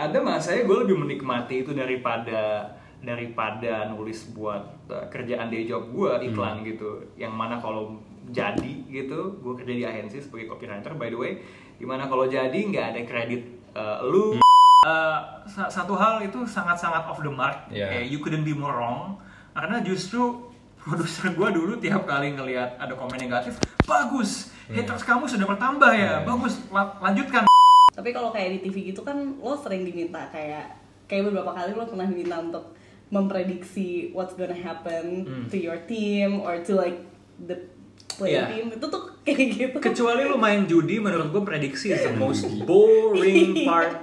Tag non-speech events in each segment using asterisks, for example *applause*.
ada masanya gue lebih menikmati itu daripada daripada nulis buat uh, kerjaan day job gue iklan gitu. Yang mana kalau jadi gitu gue kerja di agensi sebagai copywriter by the way di mana kalau jadi nggak ada kredit uh, lu Uh, sa- satu hal itu sangat-sangat off the mark. Yeah. Eh, you couldn't be more wrong. Karena justru produser gue dulu tiap kali ngelihat ada komen negatif bagus haters kamu sudah bertambah ya bagus la- lanjutkan Tapi kalau kayak di TV gitu kan lo sering diminta kayak kayak beberapa kali lo pernah diminta untuk memprediksi what's gonna happen to your team or to like the play Iya. team. Itu tuh *laughs* kayak gitu. kecuali lu main judi menurut gue prediksi is the most boring *laughs* part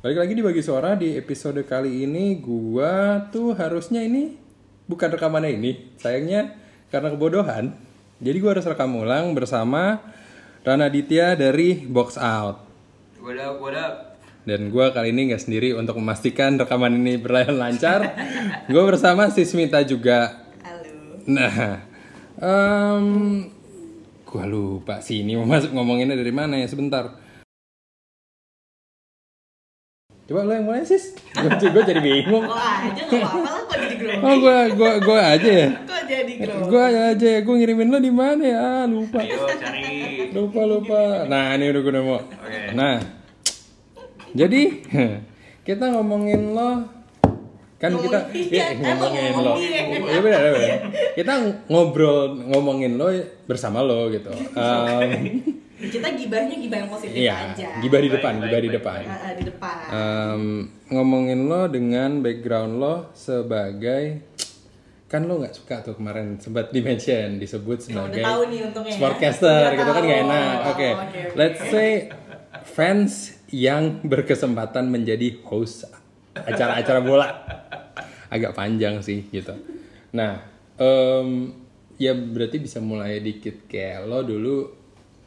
Balik lagi di bagi suara di episode kali ini gua tuh harusnya ini bukan rekamannya ini. Sayangnya karena kebodohan. Jadi gua harus rekam ulang bersama Rana Ditya dari Box Out. wadah wadah Dan gua kali ini nggak sendiri untuk memastikan rekaman ini berjalan lancar. Gua bersama Sismita juga. Halo. Nah, em gua lupa sih ini mau masuk ngomonginnya dari mana ya sebentar. Coba lo yang mulai sis. Gue jadi bingung. Lo aja gak apa-apa lah kok jadi grogi. Oh gua gua gua aja ya. Kok jadi grogi? Gua aja gua ngirimin lo di mana ya? Ah, lupa. ayo cari Lupa lupa. Nah, ini udah gue nemu. Oke. Nah. Jadi *laughs* kita ngomongin lo kan kita eh, ngomongin ngomong lo. Iya benar benar. Kita ngobrol ngomongin lo bersama lo gitu. Em, Kita gibahnya gibah yang positif iya, aja. gibah di Baik, depan, baik, gibah di baik, depan. Ah, ah, di depan. Em, ngomongin lo dengan background lo sebagai kan lo nggak suka tuh kemarin sempat di mention disebut Ya, udah sebagai tahu nih ya. sportcaster gitu kan nggak tahu. enak. Oke, Oh, oke, oke. let's say fans yang berkesempatan menjadi host acara-acara bola agak panjang sih gitu. Nah, em, ya berarti bisa mulai dikit kayak lo dulu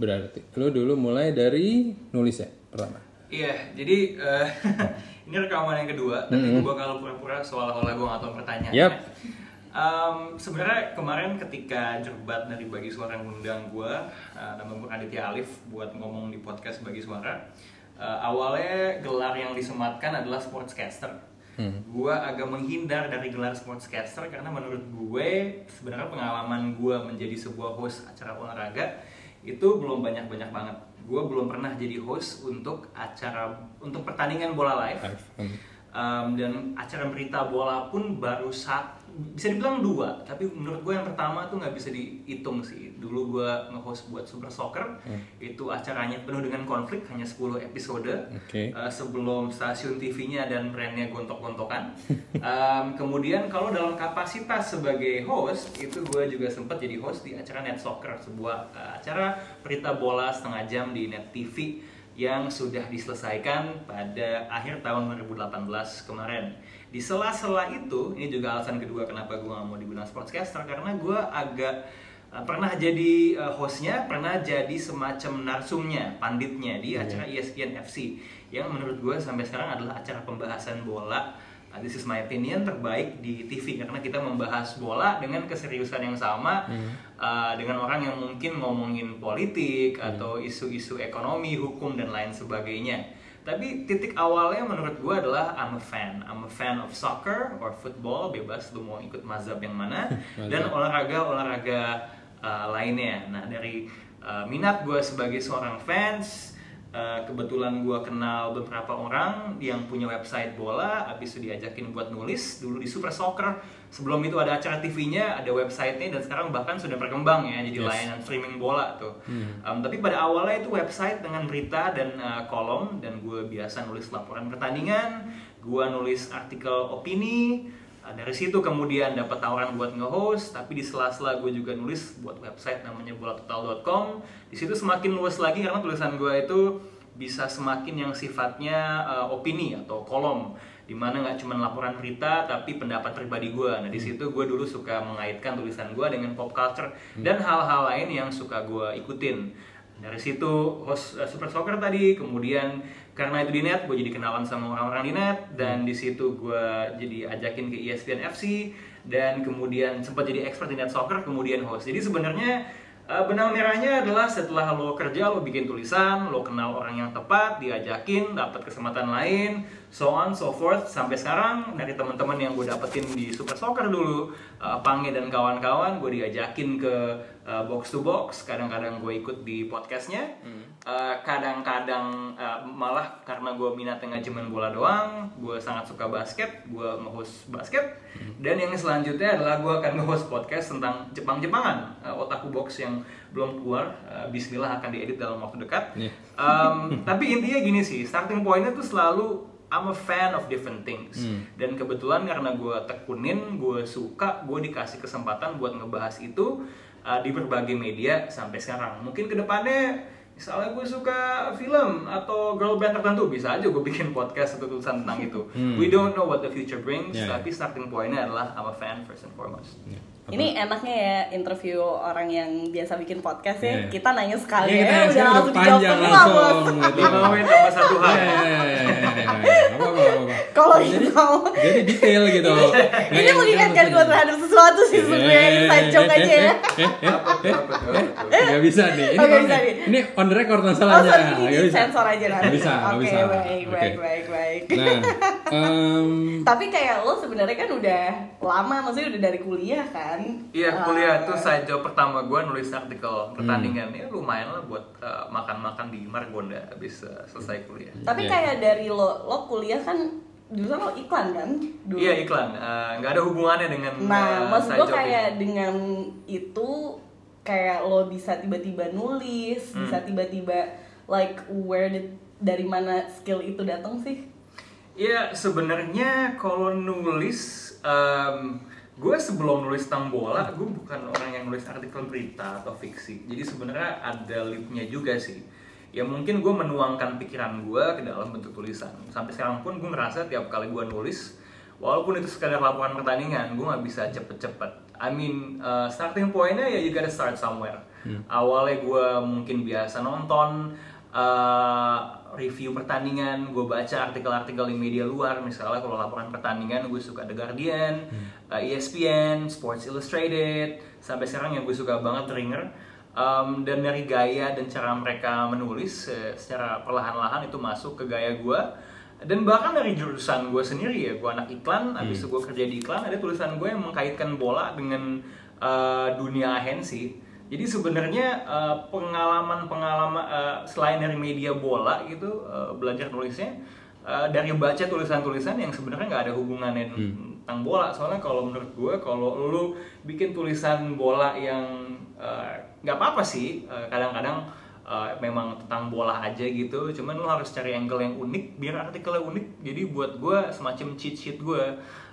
berarti lo dulu mulai dari nulis ya pertama. Iya, jadi eh, *laughs* ini rekaman yang kedua, tapi gue bakal pura-pura seolah-olah gue gak tahu pertanyaannya. Yap. Em, Sebenarnya kemarin ketika Jerbat dari Bagi Suara yang mengundang gue, eh, nama gue Aditya Alif buat ngomong di podcast Bagi Suara. eh, awalnya gelar yang disematkan adalah sportscaster. Gue agak menghindar dari gelar sportscaster karena menurut gue sebenarnya pengalaman gue menjadi sebuah host acara olahraga itu belum banyak-banyak banget. Gue belum pernah jadi host untuk acara untuk pertandingan bola live. Um, dan acara berita bola pun baru satu bisa dibilang dua tapi menurut gue yang pertama tuh nggak bisa dihitung sih dulu gue nge-host buat Super Soccer itu acaranya penuh dengan konflik hanya 10 episode Oke. Uh, sebelum stasiun TV-nya dan brandnya gontok-gontokan *laughs* Um, kemudian kalau dalam kapasitas sebagai host itu gue juga sempat jadi host di acara Net Soccer sebuah uh, acara berita bola setengah jam di Net TV yang sudah diselesaikan pada akhir tahun 2018 kemarin. Di sela-sela itu, ini juga alasan kedua kenapa gue gak mau dibilang sportscaster karena gue agak uh, pernah jadi uh, hostnya, pernah jadi semacam narsumnya, panditnya di acara E ESPN FC yang menurut gue sampai sekarang adalah acara pembahasan bola. Uh, this is my opinion terbaik di TV karena kita membahas bola dengan keseriusan yang sama uh, dengan orang yang mungkin ngomongin politik atau isu-isu ekonomi, hukum dan lain sebagainya. Tapi titik awalnya menurut gue adalah I'm a fan. I'm a fan of soccer or football, bebas lu mau ikut mazhab yang mana *laughs* dan olahraga-olahraga uh, lainnya. Nah dari uh, minat gue sebagai seorang fans Uh, kebetulan gue kenal beberapa orang yang punya website bola, habis itu diajakin buat nulis dulu di Super Soccer. Sebelum itu ada acara TV-nya, ada websitenya dan sekarang bahkan sudah berkembang ya jadi Yes. layanan streaming bola tuh. Um, tapi pada awalnya itu website dengan berita dan uh, kolom dan gue biasa nulis laporan pertandingan, gue nulis artikel opini. Uh, dari situ kemudian dapat tawaran buat nge-host, tapi di sela-sela gue juga nulis buat website namanya bolatotal.com. Di situ semakin luas lagi karena tulisan gue itu bisa semakin yang sifatnya uh, opini atau kolom di mana nggak cuma laporan berita tapi pendapat pribadi gue nah di situ gue dulu suka mengaitkan tulisan gue dengan pop culture dan hal-hal lain yang suka gue ikutin. Dari situ host uh, Super Soccer tadi kemudian karena itu di net gue jadi kenalan sama orang-orang di net dan di situ gue jadi ajakin ke ESPN FC dan kemudian sempat jadi expert di net soccer kemudian host. Jadi sebenarnya uh, benang merahnya adalah setelah lo kerja lo bikin tulisan lo kenal orang yang tepat diajakin dapat kesempatan lain so on so forth. Sampai sekarang dari teman-teman yang gue dapetin di Super Soccer dulu uh, Pange dan kawan-kawan gue diajakin ke uh, box to box. Kadang-kadang gue ikut di podcastnya Uh, kadang-kadang uh, malah karena gue minatnya nggak cuman bola doang gue sangat suka basket gue nge-host basket. Dan yang selanjutnya adalah gue akan nge-host podcast tentang Jepang-Jepangan uh, otaku box yang belum keluar. Uh, Bismillah akan diedit dalam waktu dekat. Iya. Um, *laughs* tapi intinya gini sih starting pointnya tuh selalu I'm a fan of different things. Dan kebetulan karena gue tekunin gue suka gue dikasih kesempatan buat ngebahas itu uh, di berbagai media sampai sekarang. Mungkin ke depannya misalnya gue suka film atau girl band tertentu. Bisa aja gue bikin podcast atau tulisan tentang itu. We don't know what the future brings Yeah. tapi starting pointnya adalah I'm a fan first and foremost Ini enaknya ya interview orang yang biasa bikin podcast ya. Iya. Kita nanya sekali Iya, kita ya, udah langsung dijawab panjang semua, Bos. langsung gitu. lima menit tambah satu hal Iya, iya, iya, iya, iya, iya. Kalau Jadi- gitu mau. Jadi detail gitu. Ini mengingatkan gue terhadap sesuatu sih sebenarnya ini side joke aja ya. Gak bisa nih. Ini, Oh, nggak on- bisa ini on the record Oh masalahnya. sorry, ini Nggak bisa. sensor aja nanti. Nggak bisa, nggak Oke, bisa. baik, Oke. baik, baik, baik. Nah, *laughs* em, Tapi kayak lo sebenarnya kan udah lama, maksudnya udah dari kuliah kan? Iya Eh, kuliah tuh side job pertama gue nulis artikel pertandingan ya lumayan lah buat uh, makan-makan di Margonda habis uh, selesai kuliah. Tapi Iya. kayak dari lo, lo kuliah kan jurusan lo iklan kan? Dulu. Iya iklan uh, nggak ada hubungannya dengan Nah, uh, maksud gue kayak ini. dengan itu kayak lo bisa tiba-tiba nulis, Hmm. bisa tiba-tiba like where did dari mana skill itu datang sih? Iya sebenarnya kalau nulis gue sebelum nulis tentang bola gue bukan orang yang nulis artikel berita atau fiksi. Jadi sebenarnya ada lipnya juga sih. Ya mungkin gue menuangkan pikiran gue ke dalam bentuk tulisan. Sampai sekarang pun gue ngerasa tiap kali gue nulis walaupun itu sekadar laporan pertandingan gue nggak bisa cepet-cepet. I mean uh, starting pointnya ya you gotta start somewhere. Awalnya gue mungkin biasa nonton uh, review pertandingan, gue baca artikel-artikel di media luar, misalnya kalau laporan pertandingan gue suka The Guardian, uh, ESPN, Sports Illustrated, sampai sekarang yang gue suka banget Ringer. Um, dan dari gaya dan cara mereka menulis eh, secara perlahan-lahan itu masuk ke gaya gue dan bahkan dari jurusan gue sendiri ya gue anak iklan habis itu gue kerja di iklan ada tulisan gue yang mengkaitkan bola dengan uh, dunia ahensi jadi sebenarnya uh, pengalaman-pengalaman uh, selain dari media bola gitu uh, belajar nulisnya dari baca tulisan-tulisan yang sebenarnya nggak ada hubungannya tentang bola. Soalnya kalau menurut gue kalau lu bikin tulisan bola yang uh, nggak apa-apa sih kadang-kadang uh, memang tentang bola aja gitu. Cuman lu harus cari angle yang unik biar artikelnya unik. Jadi buat gue semacam cheat sheet gue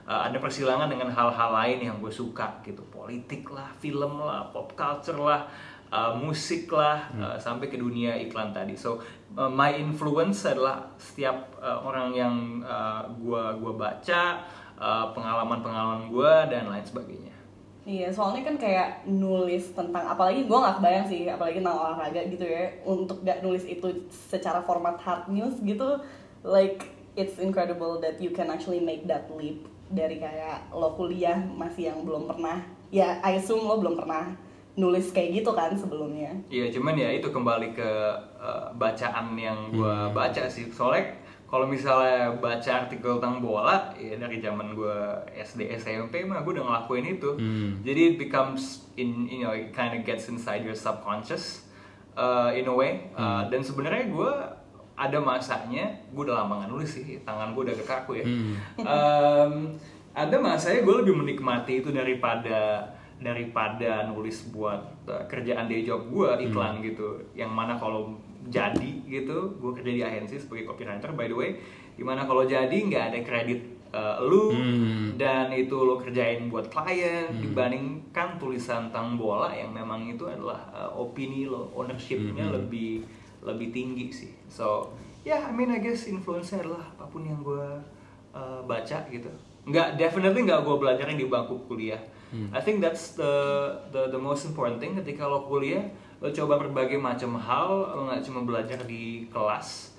uh, ada persilangan dengan hal-hal lain yang gue suka gitu. Politik lah film lah pop culture lah uh, musik lah uh, sampai ke dunia iklan tadi. So uh, my influence adalah setiap uh, orang yang uh, gue gua baca uh, pengalaman-pengalaman gue dan lain sebagainya. Iya, soalnya kan kayak nulis tentang apalagi gue nggak kebayang sih, apalagi tentang olahraga gitu ya, untuk gak nulis itu secara format hard news gitu, like it's incredible that you can actually make that leap dari kayak lo kuliah masih yang belum pernah, ya I assume lo belum pernah nulis kayak gitu kan sebelumnya. Iya, cuman ya itu kembali ke uh, bacaan yang gue baca sih. Soalnya kalau misalnya baca artikel tentang bola, ya dari zaman gue SD SMP mah gue udah ngelakuin itu. Jadi it becomes in you know it kind of gets inside your subconscious uh, in a way. Uh, Dan sebenarnya gue ada masanya gue udah lama nggak nulis sih, tangan gue udah agak kaku ya. Um, ada masanya gue lebih menikmati itu daripada daripada nulis buat uh, kerjaan day job gue iklan gitu. Yang mana kalau jadi gitu gue kerja di agensi sebagai copywriter by the way di mana kalau jadi nggak ada kredit uh, lu dan itu lo kerjain buat klien dibandingkan tulisan tentang bola yang memang itu adalah uh, opini lo ownershipnya lebih lebih tinggi sih. So ya yeah, I mean I guess influence-nya adalah apa pun yang gue uh, baca gitu. Nggak definitely nggak gue belajarin di bangku kuliah. I think that's the the the most important thing. Ketika lo kuliah lo coba berbagai macam hal lo nggak cuma belajar di kelas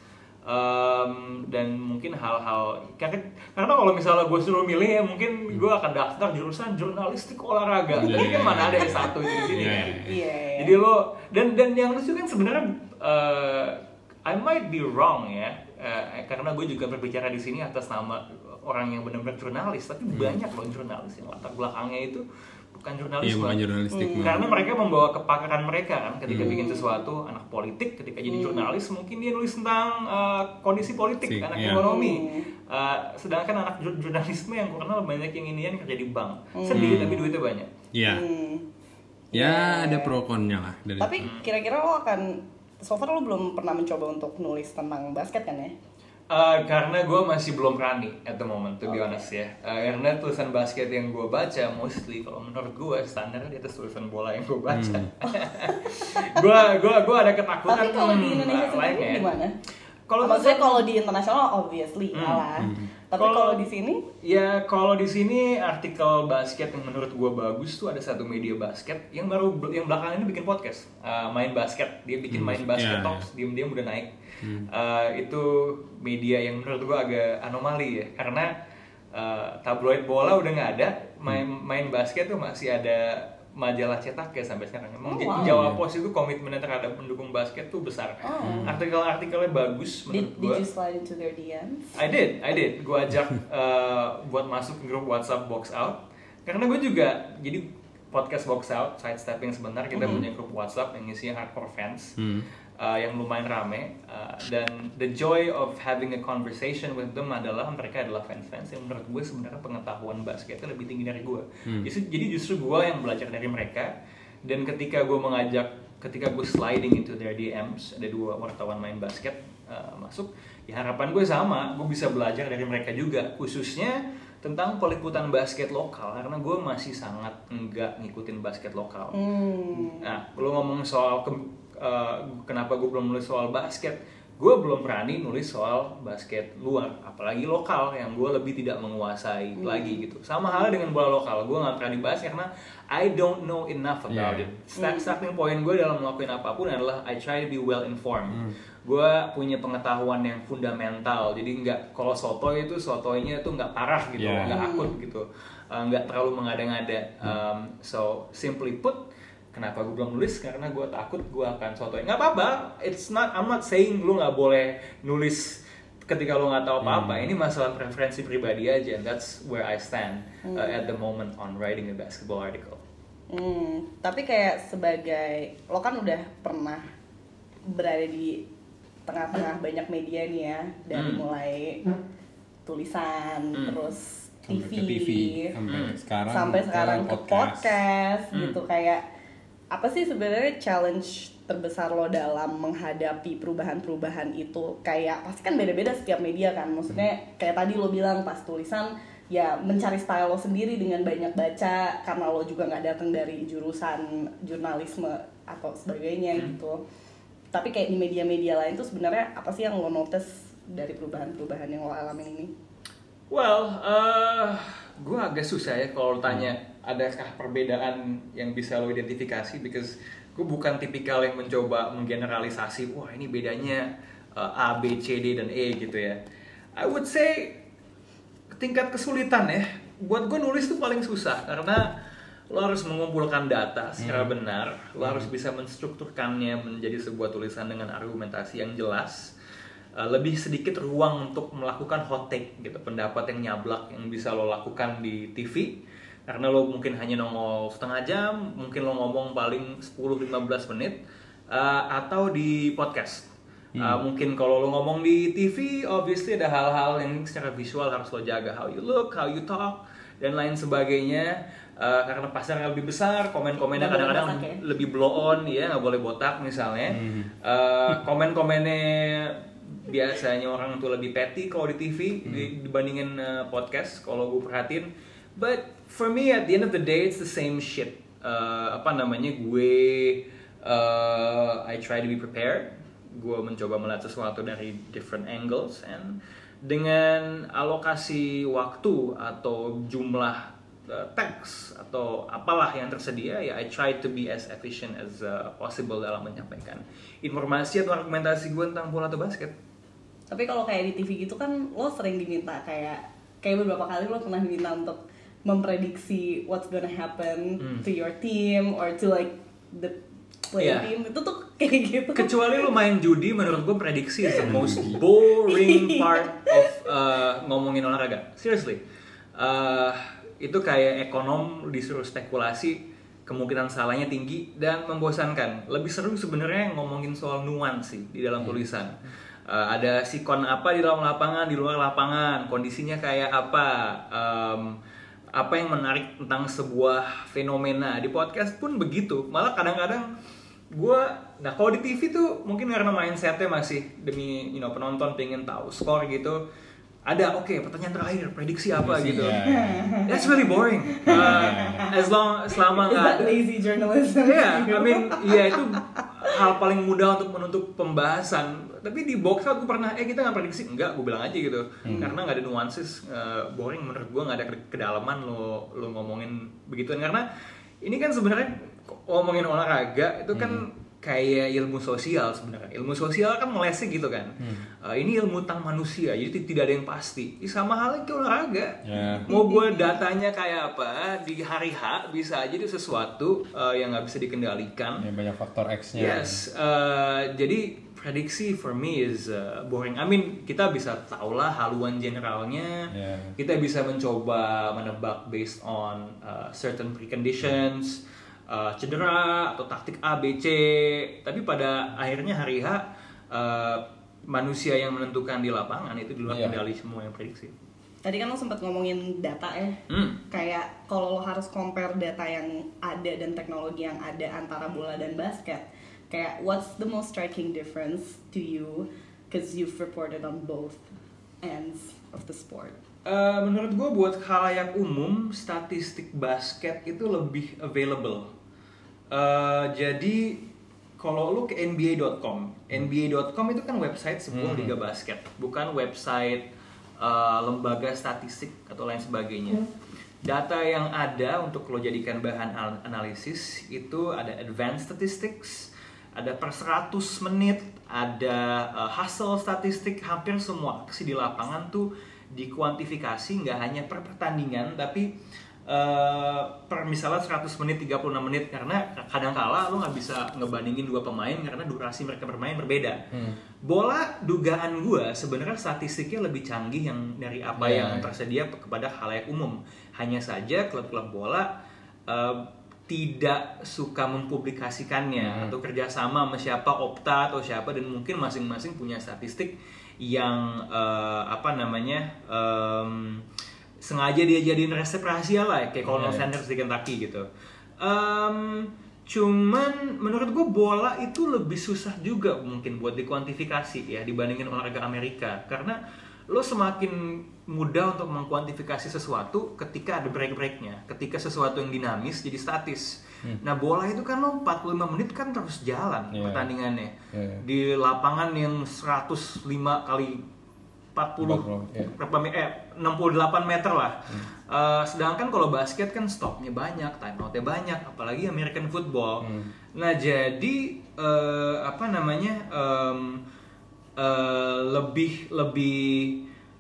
Um, dan mungkin hal-hal karena karena kalau misalnya gue suruh milih ya mungkin gue akan daftar jurusan jurnalistik olahraga. Iya, tapi iya, kan mana iya. ada yang satu itu di sini. Iya, kan iya. Iya. jadi lo dan dan yang lucu kan sebenarnya uh, I might be wrong ya. Uh, karena gue juga berbicara di sini atas nama orang yang benar-benar jurnalis tapi banyak loh jurnalis yang latar belakangnya itu bukan Iya jurnalisme bukan jurnalistik. Hmm. karena mereka membawa kepakaran mereka kan ketika bikin sesuatu anak politik ketika jadi jurnalis mungkin dia nulis tentang uh, kondisi politik Si, anak iya. ekonomi. Uh, sedangkan anak jur- jurnalisme yang gue kenal banyak yang inian kerja di bank. Sedih tapi duitnya banyak. Iya. Hmm. Ya ada pro konnya lah dari Tapi kira-kira lo akan so far lo belum pernah mencoba untuk nulis tentang basket kan ya? Uh, karena gue masih belum berani at the moment, to be honest ya. Uh, karena tulisan basket yang gue baca mostly, kalau menurut gue standarnya di atas tulisan bola yang gue baca. gue gue gue ada ketakutan. Tapi kalau di hmm, Indonesia lain sendiri gimana? Kalau maksudnya kalau di internasional obviously kalah. Tapi Kalau- di sini? Ya kalau di sini artikel basket yang menurut gue bagus tuh ada satu media basket yang baru yang belakangan ini bikin podcast. Uh, main basket. Dia bikin main basket iya, talks. diam-diam udah naik. Uh, itu media yang menurut gue agak anomali ya. Karena uh, tabloid bola udah nggak ada main main basket tuh masih ada majalah cetak ya sampai sekarang emang Oh, wow. Jawa Pos itu komitmennya terhadap pendukung basket tuh besar Oh. artikel-artikelnya bagus did, menurut did gue you slide into their DMs? I did, I did. Gue ajak uh, *laughs* buat masuk ke grup WhatsApp Box Out. Karena gue juga, jadi podcast Box Out, sidestepping sebentar, kita punya grup WhatsApp yang isinya hardcore fans. Hmm. Uh, yang lumayan rame. Uh, dan the joy of having a conversation with them adalah mereka adalah fans-fans yang menurut gue sebenarnya pengetahuan basketnya lebih tinggi dari gue. Justru- Jadi justru gue yang belajar dari mereka. Dan ketika gue mengajak, ketika gue sliding into their DMs, ada dua wartawan main basket uh, masuk, ya harapan gue sama, gue bisa belajar dari mereka juga, khususnya tentang peliputan basket lokal karena gue masih sangat enggak ngikutin basket lokal. Hmm. Nah, lu ngomong soal ke- eh, kenapa gue belum nulis soal basket, gue belum berani nulis soal basket luar, apalagi lokal yang gue lebih tidak menguasai lagi gitu. Sama halnya dengan bola lokal, gue nggak berani bahas karena I don't know enough about Yeah. it. Start, starting point gue dalam melakukan apa pun adalah I try to be well informed. Gue punya pengetahuan yang fundamental, jadi nggak kalau sotoy itu sotoynya itu nggak parah gitu, Yeah. nggak akut gitu, Eh, nggak terlalu mengada-ngada. Um, so simply put, kenapa gue belum nulis? Karena gue takut gue akan sotoy. Nggak apa-apa, it's not. I'm not saying lu nggak boleh nulis ketika lu nggak tahu apa-apa. Ini masalah preferensi pribadi aja. and That's where I stand uh, at the moment on writing a basketball article. Hmm, tapi kayak sebagai lo kan udah pernah berada di tengah-tengah banyak media nih ya dari Hmm. mulai tulisan Hmm. terus Sampai TV, ke TV sampai Hmm. sekarang sampai sekarang ke podcast Hmm. gitu kayak apa sih sebenarnya challenge terbesar lo dalam menghadapi perubahan-perubahan itu? Kayak pasti kan beda-beda setiap media kan. Maksudnya kayak tadi lo bilang pas tulisan ya mencari style lo sendiri dengan banyak baca karena lo juga nggak datang dari jurusan jurnalisme atau sebagainya gitu. Tapi kayak di media-media lain tuh sebenarnya apa sih yang lo notice dari perubahan-perubahan yang lo alamin ini? Well, uh, gue agak susah ya kalau tanya adakah perbedaan yang bisa lo identifikasi because gue bukan tipikal yang mencoba menggeneralisasi wah ini bedanya uh, A, B, C, D, dan E gitu ya. I would say tingkat kesulitan ya. Buat gue nulis tuh paling susah karena lo harus mengumpulkan data secara benar, lo harus bisa menstrukturkannya menjadi sebuah tulisan dengan argumentasi yang jelas. Uh, lebih sedikit ruang untuk melakukan hot take gitu pendapat yang nyablak yang bisa lo lakukan di TV karena lo mungkin hanya nongol setengah jam mungkin lo ngomong paling 10-15 menit uh, atau di podcast. Uh, mungkin kalau lo ngomong di TV obviously ada hal-hal yang secara visual harus lo jaga. How you look how you talk dan lain sebagainya. Uh, karena pasarnya lebih besar komen-komennya kadang-kadang ya? lebih blow on ya nggak boleh botak misalnya. Uh, komen-komennya biasanya orang tuh lebih petty kalau di TV di- dibandingin uh, podcast. Kalau gue perhatiin but for me at the end of the day it's the same shit. Uh, apa namanya gue uh, I try to be prepared. Gue mencoba melihat sesuatu dari different angles. And dengan alokasi waktu atau jumlah uh, teks atau apalah yang tersedia ya I try to be as efficient as uh, possible dalam menyampaikan informasi atau argumentasi gue tentang bola atau basket. Tapi kalau kayak di TV gitu kan lo sering diminta kayak kayak beberapa kali lo pernah diminta untuk memprediksi what's gonna happen to your team or to like the play Iya. team itu tuh kayak gitu. Kecuali lu main judi, menurut gue prediksi is the most *laughs* boring part of uh, ngomongin olahraga. Seriously, Uh, itu kayak ekonom disuruh spekulasi, kemungkinan salahnya tinggi dan membosankan. Lebih seru sebenarnya ngomongin soal nuansi di dalam tulisan. Uh, ada sikon apa di dalam lapangan, di luar lapangan, kondisinya kayak apa. Um, apa yang menarik tentang sebuah fenomena di podcast pun begitu. Malah kadang-kadang gue nah kalau di TV tuh mungkin karena mindsetnya masih demi you know, penonton pengen tahu skor gitu ada oke pertanyaan terakhir prediksi apa Prediksi, gitu ya. *laughs* that's really boring Uh, as long selama nggak lazy journalism? Iya, I mean, iya itu hal paling mudah untuk menutup pembahasan. Tapi di box out gue pernah, eh kita nggak prediksi, enggak, gue bilang aja gitu. Karena nggak ada nuances, eh, boring menurut gue nggak ada ke- kedalaman lo lo ngomongin begituan. Karena ini kan sebenarnya ngomongin olahraga itu kan kayak ilmu sosial sebenarnya. Ilmu sosial kan melesik gitu kan. Eh, ini ilmu tentang manusia, jadi ti- tidak ada yang pasti. Ih, sama halnya kayak olahraga Ya. mau gue datanya kayak apa di hari H bisa aja itu sesuatu uh, yang nggak bisa dikendalikan Ya, banyak faktor X-nya. yes uh, jadi prediksi for me is uh, boring I mean kita bisa tahulah haluan generalnya Ya. kita bisa mencoba menebak based on uh, certain preconditions uh, cedera atau taktik A B C tapi pada akhirnya hari H uh, manusia yang menentukan di lapangan itu di luar Iya. kendali semua yang prediksi Tadi kan lo sempat ngomongin data ya. hmm. Kayak kalau lo harus compare data yang ada dan teknologi yang ada antara bola dan basket, kayak what's the most striking difference to you? Because you've reported on both ends of the sport. Eh, menurut gue buat khalayak umum statistik basket itu lebih available. Eh, jadi kalau lu ke NBA.com, NBA.com itu kan website sebuah liga basket, bukan website eh, lembaga statistik atau lain sebagainya. Data yang ada untuk lo jadikan bahan al- analisis itu ada advanced statistics, ada per 100 menit, ada uh, hustle statistik, hampir semua aksi di lapangan tuh dikuantifikasi nggak hanya per pertandingan tapi uh, per misalnya 100 menit 36 menit karena kadang-kala lo nggak bisa ngebandingin dua pemain karena durasi mereka bermain berbeda. Bola dugaan gua sebenarnya statistiknya lebih canggih yang dari apa Iya, yang tersedia kepada khalayak umum. Hanya saja klub-klub bola uh, tidak suka mempublikasikannya atau kerjasama sama siapa Opta atau siapa dan mungkin masing-masing punya statistik yang eh, apa namanya em, sengaja dia jadiin resep rahasia lah kayak Colonel Iya. Sanders di Kentucky gitu. Em, cuman menurut gue bola itu lebih susah juga mungkin buat dikuantifikasi ya dibandingin olahraga Amerika karena lo semakin mudah untuk mengkuantifikasi sesuatu ketika ada break-breaknya ketika sesuatu yang dinamis jadi statis nah bola itu kan lo 45 menit kan terus jalan Iya. pertandingannya Iya. di lapangan yang 105 kali 40 40, iya. berapa me- eh 68 meter lah. Eh, sedangkan kalau basket kan stopnya banyak, time outnya banyak, apalagi American football. Nah jadi eh, apa namanya em, eh, lebih lebih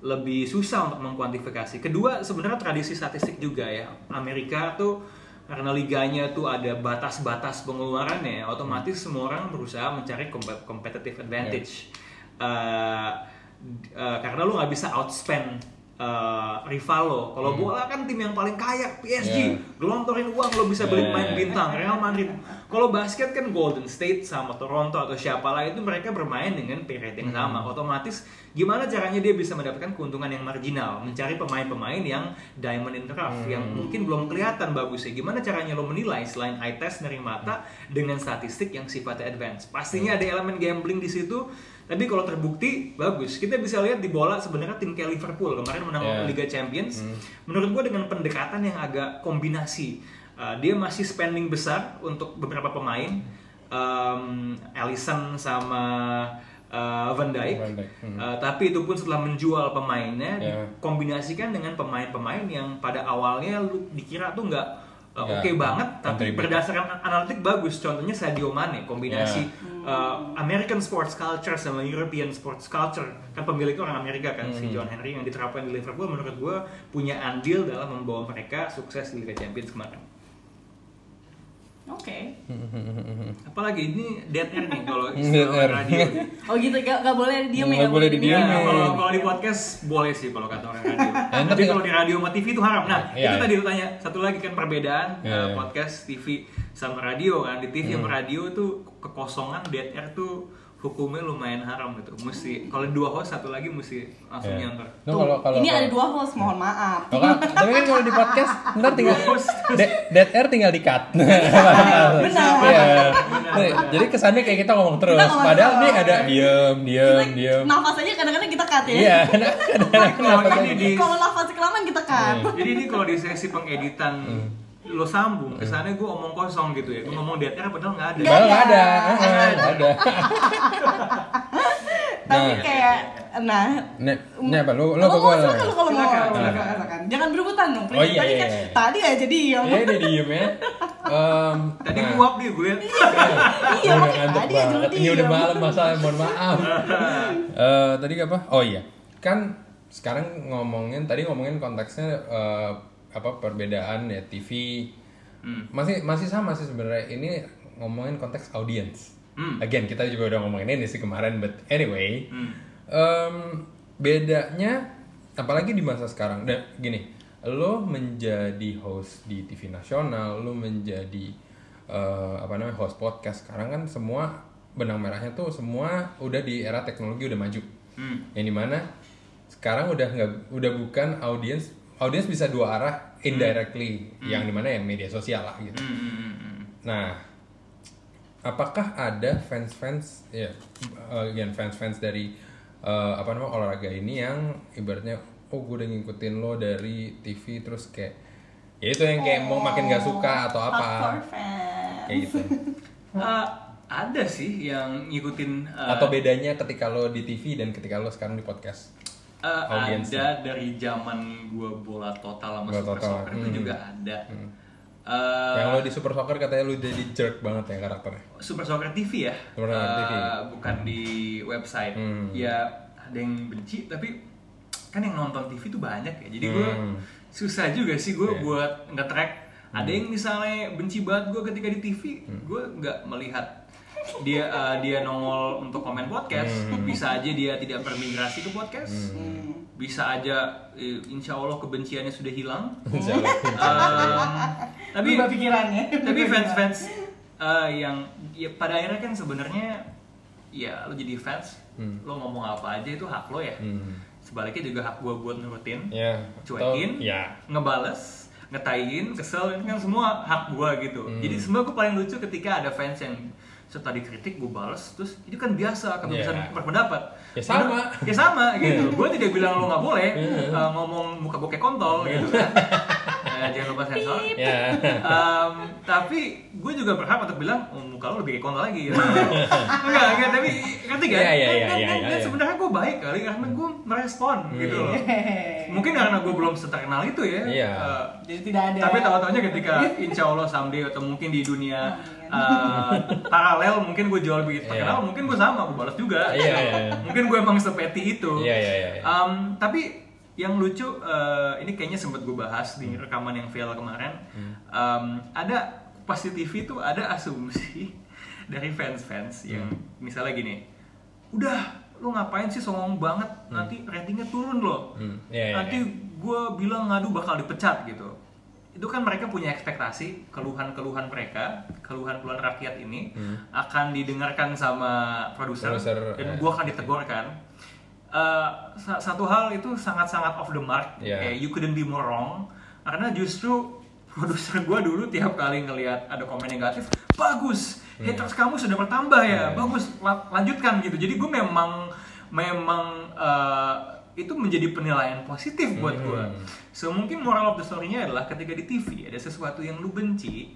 lebih susah untuk mengkuantifikasi. Kedua sebenarnya tradisi statistik juga ya. Amerika tuh karena liganya tuh ada batas-batas pengeluarannya, otomatis semua orang berusaha mencari compe- competitive advantage. Eh, d- eh, karena lu nggak bisa outspend eh, rival lo. Kalau bola kan tim yang paling kaya PSG, Yeah. gelontorin uang lo bisa beli Yeah. pemain bintang Real Madrid. Kalau basket kan Golden State sama Toronto atau siapa lah itu mereka bermain dengan pay rate yang sama. Otomatis gimana caranya dia bisa mendapatkan keuntungan yang marginal, mencari pemain-pemain yang diamond in the rough yang mungkin belum kelihatan bagusnya. Gimana caranya lo menilai selain eye test dari mata dengan statistik yang sifatnya advance. Pastinya ada elemen gambling di situ. Tapi kalau terbukti bagus. Kita bisa lihat di bola sebenarnya tim kayak Liverpool kemarin menang Yeah. Liga Champions. Menurut gue dengan pendekatan yang agak kombinasi. Uh, dia masih spending besar untuk beberapa pemain. Um, Alisson sama uh, Van Dijk. Van Dijk, hmm. Uh, tapi itu pun setelah menjual pemainnya Yeah. dikombinasikan dengan pemain-pemain yang pada awalnya lu dikira tuh nggak uh, Ya, oke banget tapi berdasarkan analitik bagus. Contohnya Sadio Mane kombinasi Ya. uh, American sports culture sama European sports culture. Kan pemiliknya orang Amerika kan Hmm. si John Henry yang diterapkan di Liverpool. Menurut gue punya andil dalam membawa mereka sukses di Liga Champions kemarin Oke. *laughs* apalagi ini dead air nih kalau *laughs* istilah radio. *laughs* Oh gitu, gak, gak boleh diem ya? Nggak boleh diem. Iya, kalau kalau di podcast boleh sih kalau kata orang radio. Tapi tapi- kalau di radio sama TV itu haram. Nah, Iya, itu iya. tadi lu tanya satu lagi kan perbedaan eh, iya. podcast TV sama radio kan. Di TV sama Hmm. radio tuh kekosongan dead air tuh hukumnya lumayan haram gitu. Mesti kalau dua host satu lagi mesti langsung Iya. Nah, kalau kalau Ini kalau- ada dua host, mohon maaf. Oh, kan, tapi kan kalau di podcast *laughs* ntar tinggal *laughs* dead air tinggal di cut. *laughs* Benar. Iya. Benar, Nih, benar. Jadi kesannya kayak kita ngomong terus. Kita ngomong Padahal nih ada diem, diem, Kita diem. nafas aja kadang-kadang kita cut ya. Iya, kadang-kadang Kalau kenapa ini di Kalau nafas kelamaan kita cut. Iya. jadi ini kalau di sesi pengeditan Hmm. Lo sambung kesannya gue omong kosong gitu ya gue ngomong dead air padahal nggak ada Nggak Padahal nggak ada, nggak ada. *laughs* Tapi Nah. kayak, nah, Nih, ini apa? Lu, lu mau silakan lu kalau mau Silakan, silakan, silakan. silakan. Jangan berebutan dong. Oh, iya, tadi iya, kan iya. tadi aja diem. Iya, dia diem ya. Em, tadi nah. nguap nih gue Iya, makanya tadi aja lu. Ini udah malam masalah, mohon maaf. *laughs* Eh, tadi apa? Oh iya, kan sekarang ngomongin tadi ngomongin konteksnya eh, apa perbedaan ya TV Hmm. masih masih sama sih sebenarnya ini ngomongin konteks audience. Hmm. Again kita juga udah ngomongin ini sih kemarin, but anyway, Hmm. em, bedanya apalagi di masa sekarang dan gini, lo menjadi host di TV nasional, lo menjadi eh, apa namanya host podcast sekarang kan semua benang merahnya tuh semua udah di era teknologi udah maju. Hmm. Yang di mana sekarang udah nggak udah bukan audience audience bisa dua arah indirectly yang di mana ya media sosial lah gitu. Hmm, hmm, hmm, hmm. Nah, apakah ada fans-fans ya uh, again fans-fans dari uh, apa namanya olahraga ini yang ibaratnya oh gue udah ngikutin lo dari TV terus kayak ya itu yang kayak mau makin gak suka atau apa kayak gitu. *laughs* Eh, ada sih yang ngikutin eh, atau bedanya ketika lo di TV dan ketika lo sekarang di podcast. Eh, audiensnya. ada dari zaman gua bola total sama Bola super total, soccer itu hmm. juga ada. Hmm. Eh, yang lo di Super Soccer katanya lo jadi jerk banget ya karakternya. Super Soccer TV ya, Super Soccer Eh, TV. bukan di website. Hmm. Ya ada yang benci, tapi kan yang nonton TV itu banyak ya. Jadi gue Hmm. susah juga sih gue Iya. buat nge-track. Ada yang misalnya benci banget gue ketika di TV, Hmm. gue nggak melihat dia eh, dia nongol untuk komen podcast. Hmm. Bisa aja dia tidak bermigrasi ke podcast. Hmm. Bisa aja eh, insya Allah kebenciannya sudah hilang. *laughs* Insya Allah. Em, tapi Berubah pikirannya. *laughs* tapi Berubah fans-fans uh, yang ya pada akhirnya kan sebenarnya ya lo jadi fans Hmm. lo ngomong apa aja itu hak lo ya Hmm. sebaliknya juga hak gua buat nurutin Ya. cuekin atau- Ya. ngebales ngetaiin kesel ini kan semua hak gua gitu Hmm. jadi sebenarnya gue paling lucu ketika ada fans yang setelah dikritik gue balas terus itu kan biasa kebebasan Yeah. berpendapat Ya sama. ya sama *laughs* gitu gue tidak bilang lo nggak boleh Yeah. uh, ngomong muka gue kayak kontol gitu kan *laughs* Eh, jangan lupa sensor Ya. Em, tapi gue juga berhak untuk bilang oh, muka lo lebih kayak kontol lagi gitu. *laughs* enggak enggak tapi ngerti kan Iya, iya, iya, Dan- iya, dan- iya, dan iya. sebenarnya gue baik kali karena gue merespon gitu loh mungkin karena gue belum seterkenal itu ya Iya. Eh, Jadi tidak ada. tapi tahu-tahunya ketika insya Allah someday atau mungkin di dunia eh, paralel mungkin gue jauh lebih terkenal Iya. mungkin gue sama gue balas juga. Iya, iya, iya. mungkin gue emang sepeti itu. Iya, iya, iya, iya. Um, tapi yang lucu eh, ini kayaknya sempat gue bahas di rekaman yang viral kemarin. Um, ada pasti TV tuh ada asumsi *laughs* dari fans-fans yang misalnya gini udah lu ngapain sih songong banget? Nanti ratingnya turun loh. Hmm, iya, iya, nanti iya. gue bilang ngadu bakal dipecat gitu itu kan mereka punya ekspektasi keluhan-keluhan mereka keluhan-keluhan rakyat ini akan didengarkan sama produser Hmm. Dan eh. gue akan ditegur kan sa- satu hal itu sangat-sangat off the mark Iya. kayak you couldn't be more wrong karena justru produser gue dulu tiap kali ngelihat ada komen negatif bagus haters kamu sudah bertambah ya Iya. bagus la- lanjutkan gitu jadi gue memang memang eh, itu menjadi penilaian positif buat gue Hmm. so mungkin moral of the story-nya adalah ketika di TV ada sesuatu yang lu benci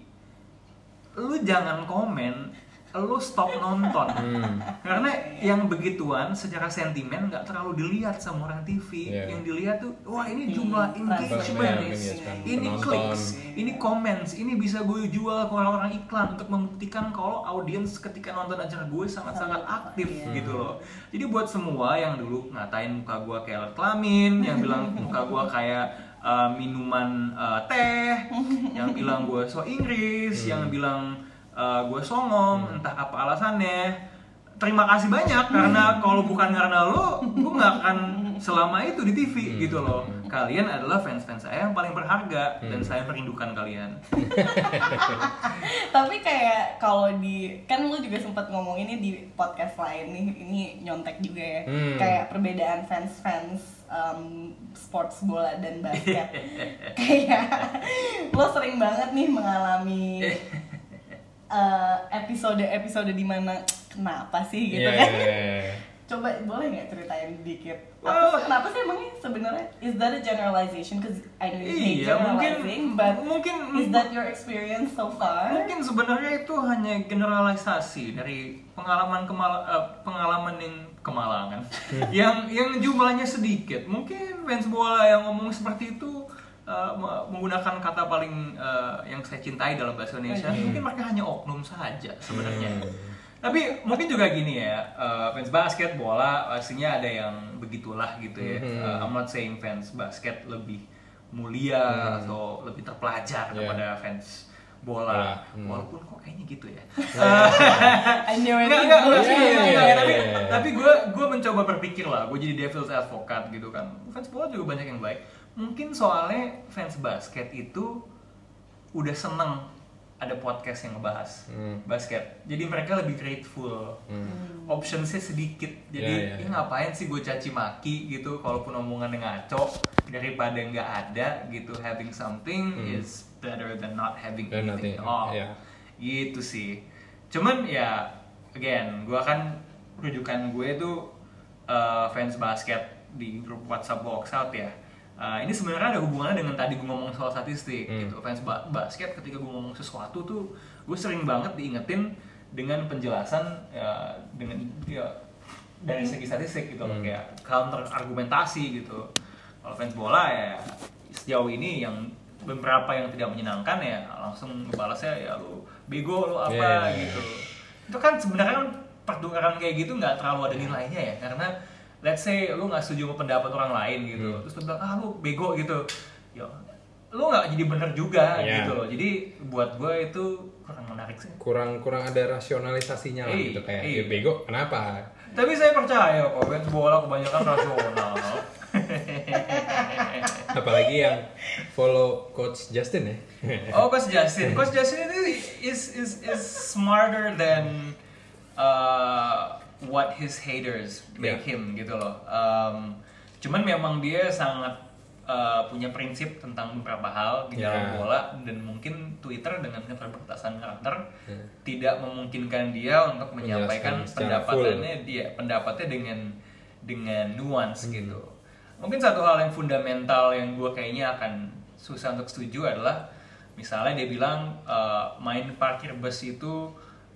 lu jangan komen lo stop nonton Hmm. karena yang begituan secara sentimen nggak terlalu dilihat sama orang TV Iya. yang dilihat tuh wah ini jumlah engagement Engagement, engagement, ini penonton. clicks ini comments ini bisa gue jual ke orang-orang iklan untuk membuktikan kalau audiens ketika nonton acara gue sangat-sangat aktif Iya. gitu loh jadi buat semua yang dulu ngatain muka gue kayak alat kelamin yang bilang *laughs* muka gue kayak uh, minuman uh, teh yang bilang gue so Inggris yang bilang uh, gue songong entah apa alasannya. Terima kasih banyak karena kalau bukan karena lo gue nggak akan selama itu di TV gitu loh. Kalian adalah fans-fans saya yang paling berharga dan saya merindukan kalian. *laughs* Tapi kayak kalau di kan lu juga sempat ngomong ini di podcast lain nih ini nyontek juga ya. Hmm. kayak perbedaan fans fans um, sports bola dan basket. *laughs* Kayak lo sering banget nih mengalami *laughs* episode episode di mana kenapa sih? gitu Iya, kan. iya, iya. *laughs* coba boleh nggak ceritain dikit? Well- apa kenapa sih emangnya sebenarnya? Is that a generalization? Because I know you hate Iya, mungkin- generalizing but mungkin- is that your experience so far? Mungkin sebenarnya itu hanya generalisasi dari pengalaman kemal eh, pengalaman yang kemalangan. *laughs* Yang yang jumlahnya sedikit. Mungkin fans bola yang ngomong seperti itu eh, me- menggunakan kata paling eh, yang saya cintai dalam bahasa Indonesia mungkin mereka hanya oknum saja sebenarnya. Tapi mungkin juga gini ya eh, fans basket bola pastinya ada yang begitulah gitu ya. Eh, I'm not saying fans basket lebih mulia atau lebih terpelajar Yeah. daripada fans bola. Bola, hmm. walaupun kok kayaknya gitu ya. *laughs* I knew it. Iya, iya, iya, tapi iya. tapi gue gue mencoba berpikir lah, gue jadi devil's advocate gitu kan. Fans bola juga banyak yang baik. Mungkin soalnya fans basket itu udah seneng ada podcast yang ngebahas Hmm. basket. Jadi mereka lebih grateful. Optionsnya sedikit. Jadi Iya, iya, "Ih, iya. ngapain sih gue caci maki gitu kalaupun omongannya ngaco daripada nggak ada gitu having something is better than not having Hmm. Than anything nothing, at all iya. gitu sih cuman ya again gue kan rujukan gue itu uh, fans basket di grup WhatsApp Box Out ya Uh, ini sebenarnya ada hubungannya dengan tadi gue ngomong soal statistik Hmm. gitu fans ba- basket ketika gue ngomong sesuatu tuh gue sering banget diingetin dengan penjelasan ya, dengan ya dari segi statistik gitu loh Hmm. kayak counter argumentasi gitu kalau fans bola ya sejauh ini yang beberapa yang tidak menyenangkan ya langsung ngebalasnya ya lu bego lu apa Yeah. gitu itu kan sebenarnya kan pertukaran kayak gitu nggak terlalu ada nilainya ya karena let's say lu nggak setuju sama pendapat orang lain gitu Hmm. terus lu bilang ah lu bego gitu ya lu nggak jadi bener juga Yeah. gitu loh jadi buat gue itu kurang menarik sih kurang kurang ada rasionalisasinya lah Iya, gitu kayak iya. ya bego kenapa tapi saya percaya kok fans bola kebanyakan rasional *laughs* apalagi yang follow coach Justin ya *laughs* Oh, Coach Justin. Coach Justin itu is is is smarter than uh, what his haters make Yeah. him gitu loh. Um, cuman memang dia sangat uh, punya prinsip tentang beberapa hal di dalam Yeah. bola dan mungkin Twitter dengan keterbatasan karakter Yeah. tidak memungkinkan dia untuk menyampaikan pendapatannya dia pendapatnya dengan dengan nuance gitu. Mungkin satu hal yang fundamental yang gue kayaknya akan susah untuk setuju adalah misalnya dia bilang uh, main parkir bus itu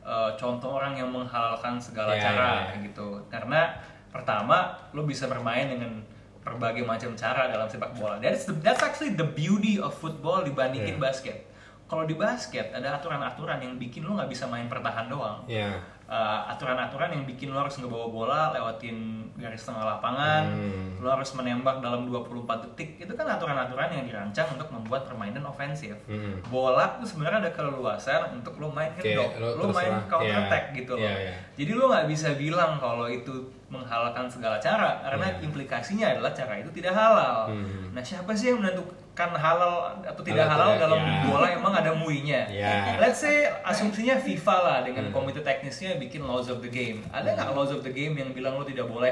uh, contoh orang yang menghalalkan segala Ya, cara ya, ya. gitu. Karena pertama lo bisa bermain dengan berbagai macam cara dalam sepak bola. That's the, that's actually the beauty of football dibandingin Yeah. basket. Kalau di basket ada aturan-aturan yang bikin lo nggak bisa main pertahan doang ya uh, aturan-aturan yang bikin lo harus ngebawa bola lewatin garis tengah lapangan, Hmm. lo harus menembak dalam 24 detik. Itu kan aturan-aturan yang dirancang untuk membuat permainan ofensif. Hmm. Bola tuh sebenarnya ada keleluasan untuk lo main head lo lo, main terserah. counter Iya. attack gitu loh. Iya, iya. Jadi lo nggak bisa bilang kalau itu menghalalkan segala cara karena Iya. implikasinya adalah cara itu tidak halal. Hmm. Nah, siapa sih yang menentukan halal atau tidak Halal halal dalam ya. bola emang ada muinya? Ya. Let's say asumsinya FIFA lah dengan Hmm. komite teknisnya bikin laws of the game. Ada nggak laws of the game yang bilang lo tidak boleh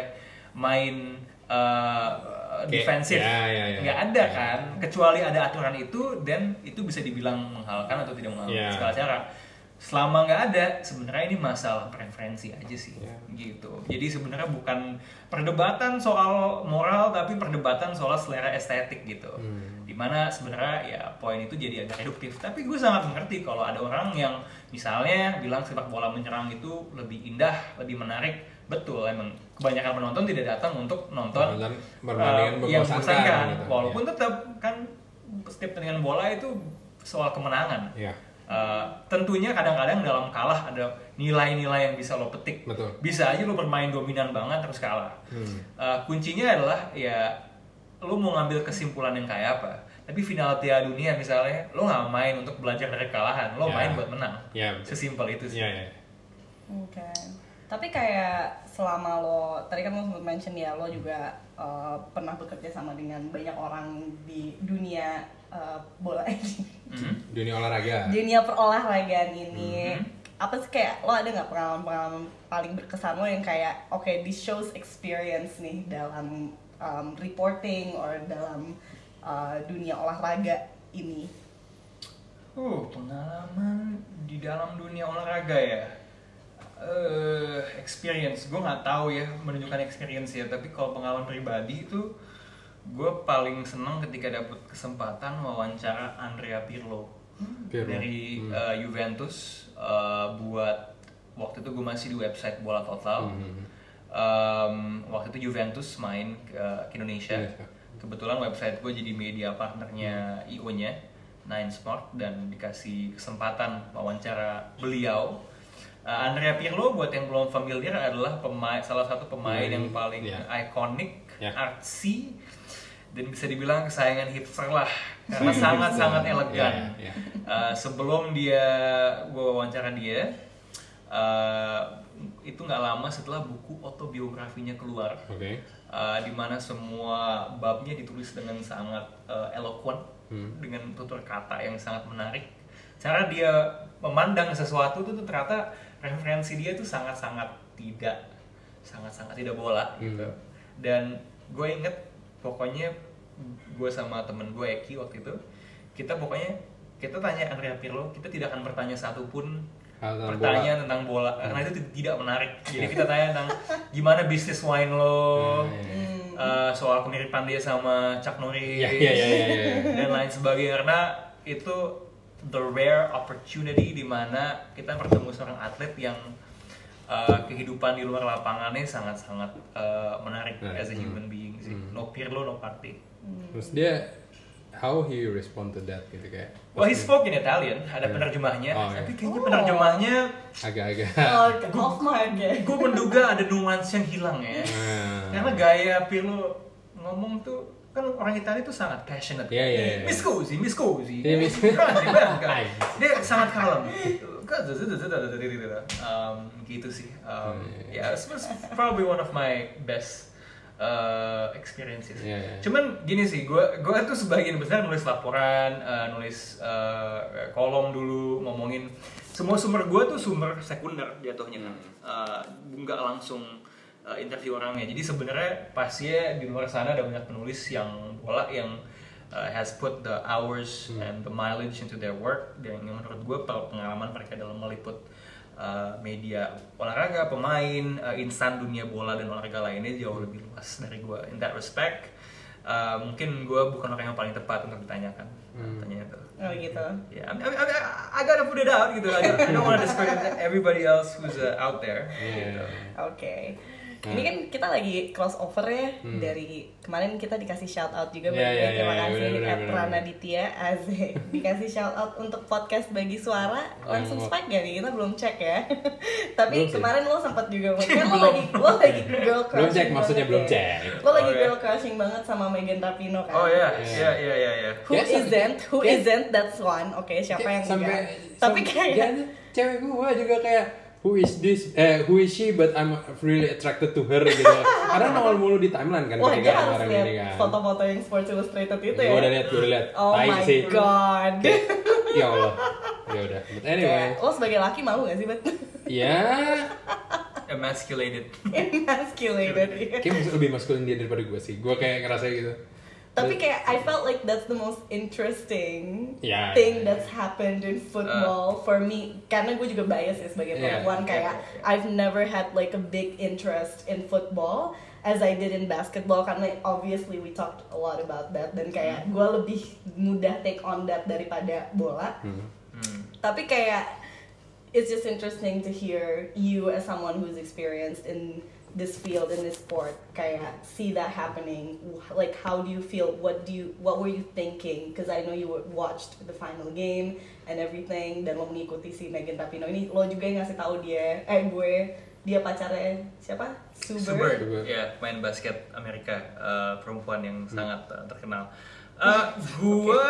main uh, Kayak- defensif? ya, ya, ya. Nggak ada Ya. kan? Kecuali ada aturan itu, dan itu bisa dibilang menghalalkan atau tidak menghalalkan Ya. segala cara. Selama nggak ada sebenarnya ini masalah preferensi aja sih Iya. gitu. Jadi sebenarnya bukan perdebatan soal moral tapi perdebatan soal selera estetik gitu. Hmm. di mana sebenarnya ya poin itu jadi agak reduktif. Tapi gue sangat mengerti kalau ada orang yang misalnya bilang sepak bola menyerang itu lebih indah lebih menarik. Betul emang kebanyakan penonton tidak datang untuk nonton uh, yang membosankan membosankan. gitu, walaupun tetap kan setiap pertandingan bola itu soal kemenangan. Iya. Uh, tentunya kadang-kadang dalam kalah ada nilai-nilai yang bisa lo petik. Betul. Bisa aja lo bermain dominan banget terus kalah. Hmm. Uh, kuncinya adalah ya lo mau ngambil kesimpulan yang kayak apa. Tapi final Piala Dunia misalnya, lo nggak main untuk belajar dari kekalahan, lo Ya. main buat menang. Ya, betul. Sesimpel itu sih. Iya, iya. Oke. Tapi kayak selama lo tadi kan lo sempat mention ya lo juga uh, pernah bekerja sama dengan banyak orang di dunia uh, bola *laughs* Mhm. Dunia olahraga. dunia perolahragaan ini. Mhm. Apa sih kayak lo ada nggak pengalaman-pengalaman paling berkesan lo yang kayak oke this shows experience nih dalam um, reporting or dalam uh, dunia olahraga ini. Uh, pengalaman di dalam dunia olahraga ya. Eh, experience, gue nggak tahu ya menunjukkan experience ya. Tapi kalau pengalaman pribadi itu, gue paling seneng ketika dapet kesempatan wawancara Andrea Pirlo, Pirlo. dari Hmm. eh, Juventus eh, buat waktu itu gue masih di website Bola Total. Hmm. Em, waktu itu Juventus main ke, ke Indonesia. Kebetulan website gue jadi media partnernya IO-nya Nine Smart dan dikasih kesempatan wawancara beliau. Uh, Andrea Pirlo buat yang belum familiar adalah pemain salah satu pemain Hmm, yang paling ya. ikonik, Ya. artsy dan bisa dibilang kesayangan hipster lah karena *laughs* sangat-sangat elegan. Ya, ya. Uh, sebelum dia gue wawancara dia, uh, itu nggak lama setelah buku autobiografinya keluar, Oke. uh, di mana semua babnya ditulis dengan sangat uh, eloquent, Hmm. dengan tutur kata yang sangat menarik. Cara dia memandang sesuatu itu tuh ternyata referensi dia tuh sangat-sangat tidak, sangat-sangat tidak bola gitu. Hmm. Dan gue inget pokoknya gue sama temen gue Eki waktu itu kita pokoknya kita tanya Andrea Pirlo kita tidak akan bertanya satupun Hal tentang pertanyaan tentang bola karena itu tidak menarik *laughs* jadi kita tanya tentang gimana bisnis wine lo Hmm, eh, soal kemiripan dia sama Chuck Norris Iya, iya, iya, iya, iya. *laughs* dan lain sebagainya karena itu the rare opportunity di mana kita bertemu seorang atlet yang uh, kehidupan di luar lapangannya sangat-sangat uh, menarik Menarik. as a human being sih. Hmm. No Pirlo, no party. Terus dia how he respond to that gitu kayak. Well, he spoke in Italian, ada penerjemahnya, Oh, iya. tapi kayaknya penerjemahnya agak-agak. Oh, off ya. gue menduga ada nuansa yang hilang ya. Hmm. Karena gaya Pirlo ngomong tuh kan orang Italia tuh sangat passionate. Iya, iya, iya. Miss Cozy, Miss Cozy. Iya, Miss-. Dia sangat kalem. Um, gitu sih. Um, Iya, ya, it's it's probably one of my best uh, experiences. Iya, iya. Cuman gini sih, gue gue tuh sebagian besar nulis laporan, uh, nulis uh, kolom dulu, ngomongin semua sumber gue tuh sumber sekunder jatuhnya kan, uh, nggak langsung uh, interview orangnya. Jadi sebenarnya pasnya di luar sana ada banyak penulis yang bola yang uh, has put the hours and the mileage into their work dan yang menurut gue pengalaman mereka dalam meliput uh, media olahraga, pemain, uh, insan dunia bola dan olahraga lainnya jauh lebih luas dari gue. In that respect, uh, mungkin gue bukan orang yang paling tepat untuk ditanyakan. Tanya itu. Oh gitu. Ya, I, mean, I, mean, I gotta put it out gitu. I don't, I don't want to discredit everybody else who's uh, out there. Iya. Oke. Ini kan kita lagi crossover ya dari kemarin kita dikasih shout out juga Iya, by the way. iya, terima iya, kasih at benar. Pranaditya Azek *laughs* dikasih shout out untuk podcast bagi suara langsung Oh. spike gak nih kita belum cek ya *laughs* tapi Belum sih. kemarin lo sempat juga kan lo lagi lo lagi *laughs* girl crushing Belum cek, maksudnya belum ya. cek. lo lagi Oh, iya. girl crushing banget sama Megan Rapinoe kan Oh ya, Iya. iya, iya, iya, iya. Who sam- isn't? Who kayak- isn't? That's one. Oke, siapa yang sampai enggak? Tapi kayak cewek gua juga kayak who is this? Eh who is she? But I'm really attracted to her gitu. *laughs* Karena nongol mulu di timeline kan Wah, ketika lihat ini kan. foto-foto yang Sports Illustrated itu ya. gua udah lihat gua udah lihat. Oh Tai my sih. God. ya Allah. Ya udah. But anyway. Kayak, lo sebagai laki malu gak sih, Bet? ya Emasculated. *laughs* Emasculated. kayak lebih maskulin dia daripada gua sih. Gua kayak ngerasa gitu Tapi kayak I felt like that's the most interesting Ya, thing ya, ya. that's happened in football for me. Karena gue juga bias ya sebagai perempuan ya, kayak ya, ya. I've never had like a big interest in football as I did in basketball karena obviously we talked a lot about that dan kayak gue lebih mudah take on that daripada bola. Hmm. Tapi kayak it's just interesting to hear you as someone who's experienced in this field in this sport kayak see that happening. Like how do you feel what do you what were you thinking? Because I know you watched the final game and everything dan lo mengikuti si Megan Rapinoe. Ini lo juga yang ngasih tahu dia. Eh gue dia pacarnya siapa? Suber, Subert, Subert. ya main basket Amerika eh, perempuan yang sangat eh, terkenal. Eh, *laughs* gue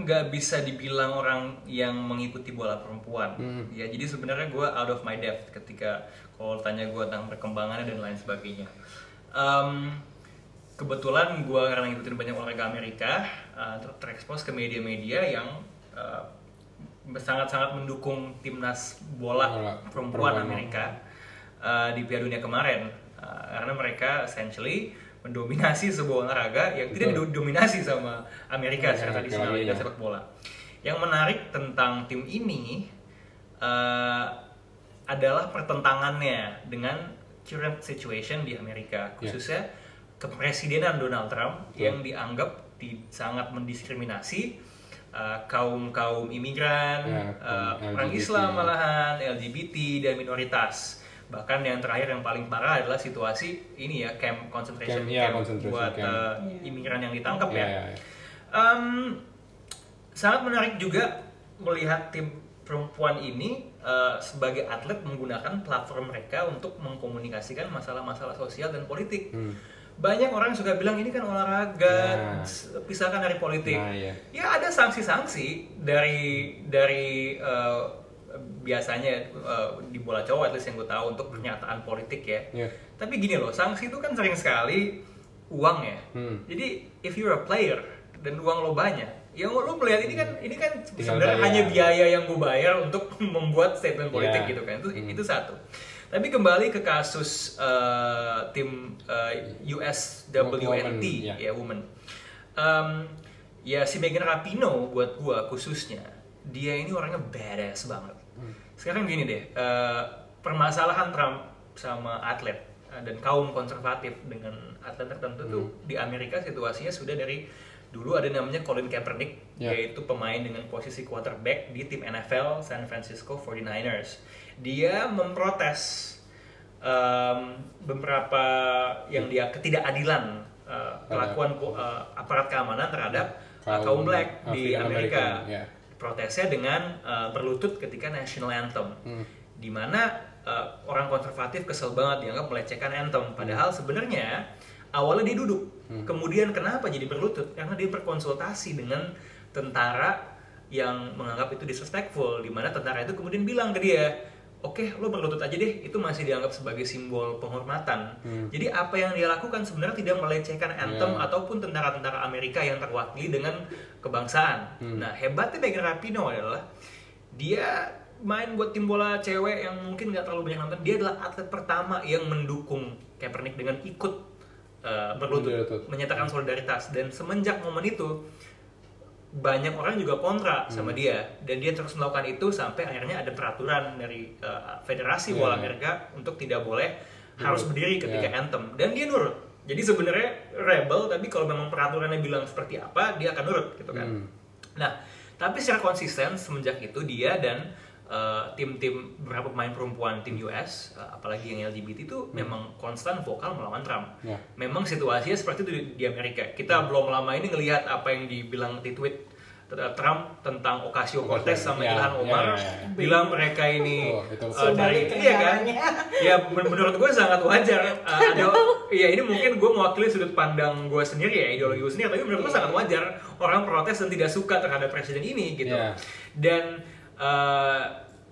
nggak bisa dibilang orang yang mengikuti bola perempuan. Ya jadi sebenarnya gue out of my depth ketika kalau tanya gue tentang perkembangannya dan lain sebagainya. Em, kebetulan gue karena ngikutin banyak olahraga Amerika ter- terekspos ke media-media yang eh, sangat-sangat mendukung timnas bola Bola perempuan perempuan. Amerika uh, di Piala Dunia kemarin Uh, karena mereka essentially mendominasi sebuah olahraga yang tidak didominasi sama Amerika secara Amerika, tradisional iya. Liga sepak bola. Yang menarik tentang tim ini uh, adalah pertentangannya dengan current situation di Amerika, Iya. khususnya kepresidenan Donald Trump yang dianggap di, sangat mendiskriminasi uh, kaum kaum imigran, Ya, uh, orang LGBT. Islam malahan, LGBT dan minoritas. Bahkan yang terakhir yang paling parah adalah situasi ini ya camp concentration Camp, ya, camp concentration buat camp. uh, Iya. imigran yang ditangkap Ya, ya. ya, ya. Em, sangat menarik juga melihat tim perempuan ini uh, sebagai atlet menggunakan platform mereka untuk mengkomunikasikan masalah-masalah sosial dan politik. Hmm. Banyak orang suka bilang ini kan olahraga, Nah. pisahkan dari politik. Nah, iya. Ya ada sanksi-sanksi dari dari uh, biasanya uh, di bola cowok at least yang gue tahu untuk pernyataan politik ya. Iya. Tapi gini loh, sanksi itu kan sering sekali uang ya. Hmm. Jadi if you're a player dan uang lo banyak, ya lo melihat ini kan ini kan sebenarnya hanya biaya yang gue bayar untuk *laughs* membuat statement politik Iya. gitu kan. Itu Hmm. itu satu. Tapi kembali ke kasus uh, tim uh, USWNT Women, ya. ya women. Um, ya si Megan Rapinoe buat gua khususnya dia ini orangnya badass banget. Sekarang gini deh, uh, permasalahan Trump sama atlet uh, dan kaum konservatif dengan atlet tertentu tuh di Amerika situasinya sudah dari dulu ada namanya Colin Kaepernick Ya. yaitu pemain dengan posisi quarterback di tim NFL San Francisco 49ers. Dia memprotes um, beberapa yang dia ketidakadilan uh, perlakuan po- uh, aparat keamanan terhadap uh, Kaum kaum black di African Amerika. American, ya. Protesnya dengan uh, berlutut ketika national anthem, Hmm. di mana uh, orang konservatif kesel banget dianggap melecehkan anthem. Padahal sebenarnya awalnya dia duduk, kemudian kenapa jadi berlutut? Karena dia berkonsultasi dengan tentara yang menganggap itu disrespectful, di mana tentara itu kemudian bilang ke dia, oke lo berlutut aja deh, itu masih dianggap sebagai simbol penghormatan. Jadi apa yang dia lakukan sebenarnya tidak melecehkan anthem Ya. ataupun tentara-tentara Amerika yang terwakili dengan kebangsaan. Nah hebatnya Megan Rapinoe adalah dia main buat tim bola cewek yang mungkin nggak terlalu banyak nonton. Dia adalah atlet pertama yang mendukung Kaepernick dengan ikut uh, berlutut, Berlutut. menyatakan solidaritas. Dan semenjak momen itu banyak orang juga kontra Hmm. sama dia dan dia terus melakukan itu sampai akhirnya ada peraturan dari uh, Federasi Bola Ya. Amerika untuk tidak boleh harus berdiri ketika Ya. anthem dan dia nurut. Jadi sebenarnya rebel tapi kalau memang peraturannya bilang seperti apa dia akan nurut gitu kan. Hmm. Nah, tapi secara konsisten semenjak itu dia dan uh, tim-tim beberapa pemain perempuan tim US, uh, apalagi yang LGBT itu memang konstan vokal melawan Trump. Ya. Memang situasinya seperti itu di, di Amerika. Kita belum lama ini ngelihat apa yang dibilang di tweet ter- Trump tentang Ocasio Cortez sama Ya, Ilhan ya, Omar ya, ya. bilang mereka ini Oh, itu. uh, dari iya kan ya men- menurut gue sangat wajar Uh, ada iya ini mungkin gue mewakili sudut pandang gue sendiri ya ideologi gue sendiri tapi menurut gue sangat wajar orang protes dan tidak suka terhadap presiden ini gitu Iya. dan uh,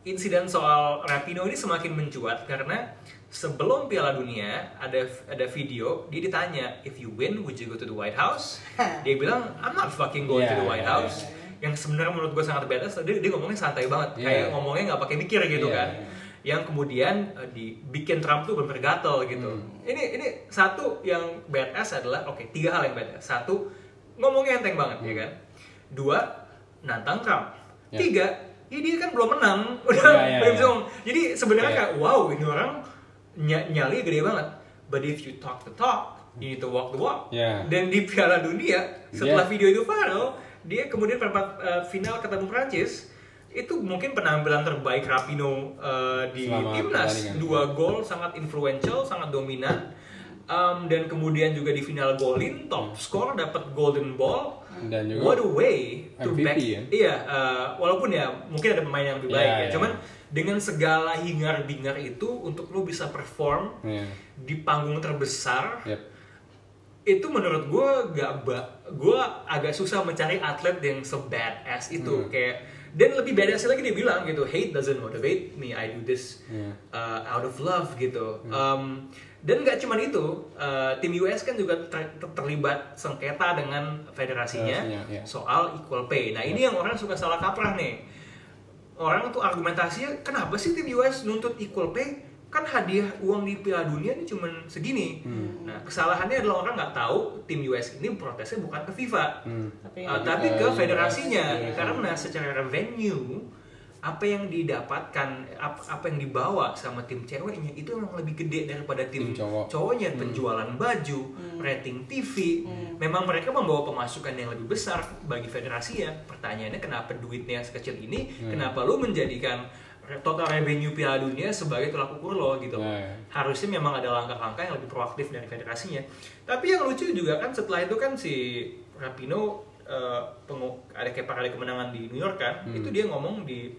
insiden soal Rapino ini semakin mencuat karena sebelum Piala Dunia ada ada video dia ditanya if you win would you go to the White House *laughs* dia bilang I'm not fucking going to Iya, the White House yang sebenarnya menurut gue sangat badass dia, dia ngomongnya santai banget Iya. kayak ngomongnya nggak pakai mikir gitu Iya, kan yang kemudian uh, dibikin Trump tuh bener gatel gitu. Hmm. Ini ini satu yang badass adalah oke tiga hal yang badass. Satu ngomongnya enteng banget ya kan dua nantang Trump Ya. tiga ya dia kan belum menang udah Ya, ya, belum ya. bisa ngomong. jadi sebenarnya Ya. kayak wow ini orang ny- nyali gede banget but if you talk the talk you need to walk the walk Ya. dan di Piala Dunia setelah Ya. video itu viral dia kemudian perempat eh, final ketemu Prancis itu mungkin penampilan terbaik Rapino eh, di Selama timnas dua gol sangat influential sangat dominan Um, dan kemudian juga di final golin top score dapat golden ball Dan juga what a way to MVP back ya? iya eh, walaupun ya mungkin ada pemain yang lebih baik Iya, ya iya. cuman dengan segala hingar bingar itu untuk lo bisa perform Iya. di panggung terbesar Yep. itu menurut gue gak ba gue agak susah mencari atlet yang se badass itu Hmm. kayak dan lebih badass lagi dia bilang gitu hate doesn't motivate me I do this Iya. uh, out of love gitu Hmm. Um, dan gak cuman itu uh, tim US kan juga ter- ter- terlibat sengketa dengan federasinya iya. soal equal pay nah ini yang orang suka salah kaprah nih orang tuh argumentasinya kenapa sih tim US nuntut equal pay kan hadiah uang di Piala Dunia ini cuman segini. Hmm. Nah kesalahannya adalah orang nggak tahu tim US ini protesnya bukan ke FIFA, Hmm. Tapi Uh, tapi ke iya. federasinya Iya. karena secara revenue apa yang didapatkan ap- apa yang dibawa sama tim ceweknya itu memang lebih gede daripada tim, Tim cowok. cowoknya penjualan baju rating TV memang mereka membawa pemasukan yang lebih besar bagi federasinya pertanyaannya kenapa duitnya sekecil ini Hmm. kenapa lu menjadikan total revenue Piala Dunia sebagai tolak ukur lo gitu Ya, ya. harusnya memang ada langkah-langkah yang lebih proaktif dari federasinya. Tapi yang lucu juga kan setelah itu kan si Rapino pengu- ada kayak parade kemenangan di New York kan, Hmm. itu dia ngomong di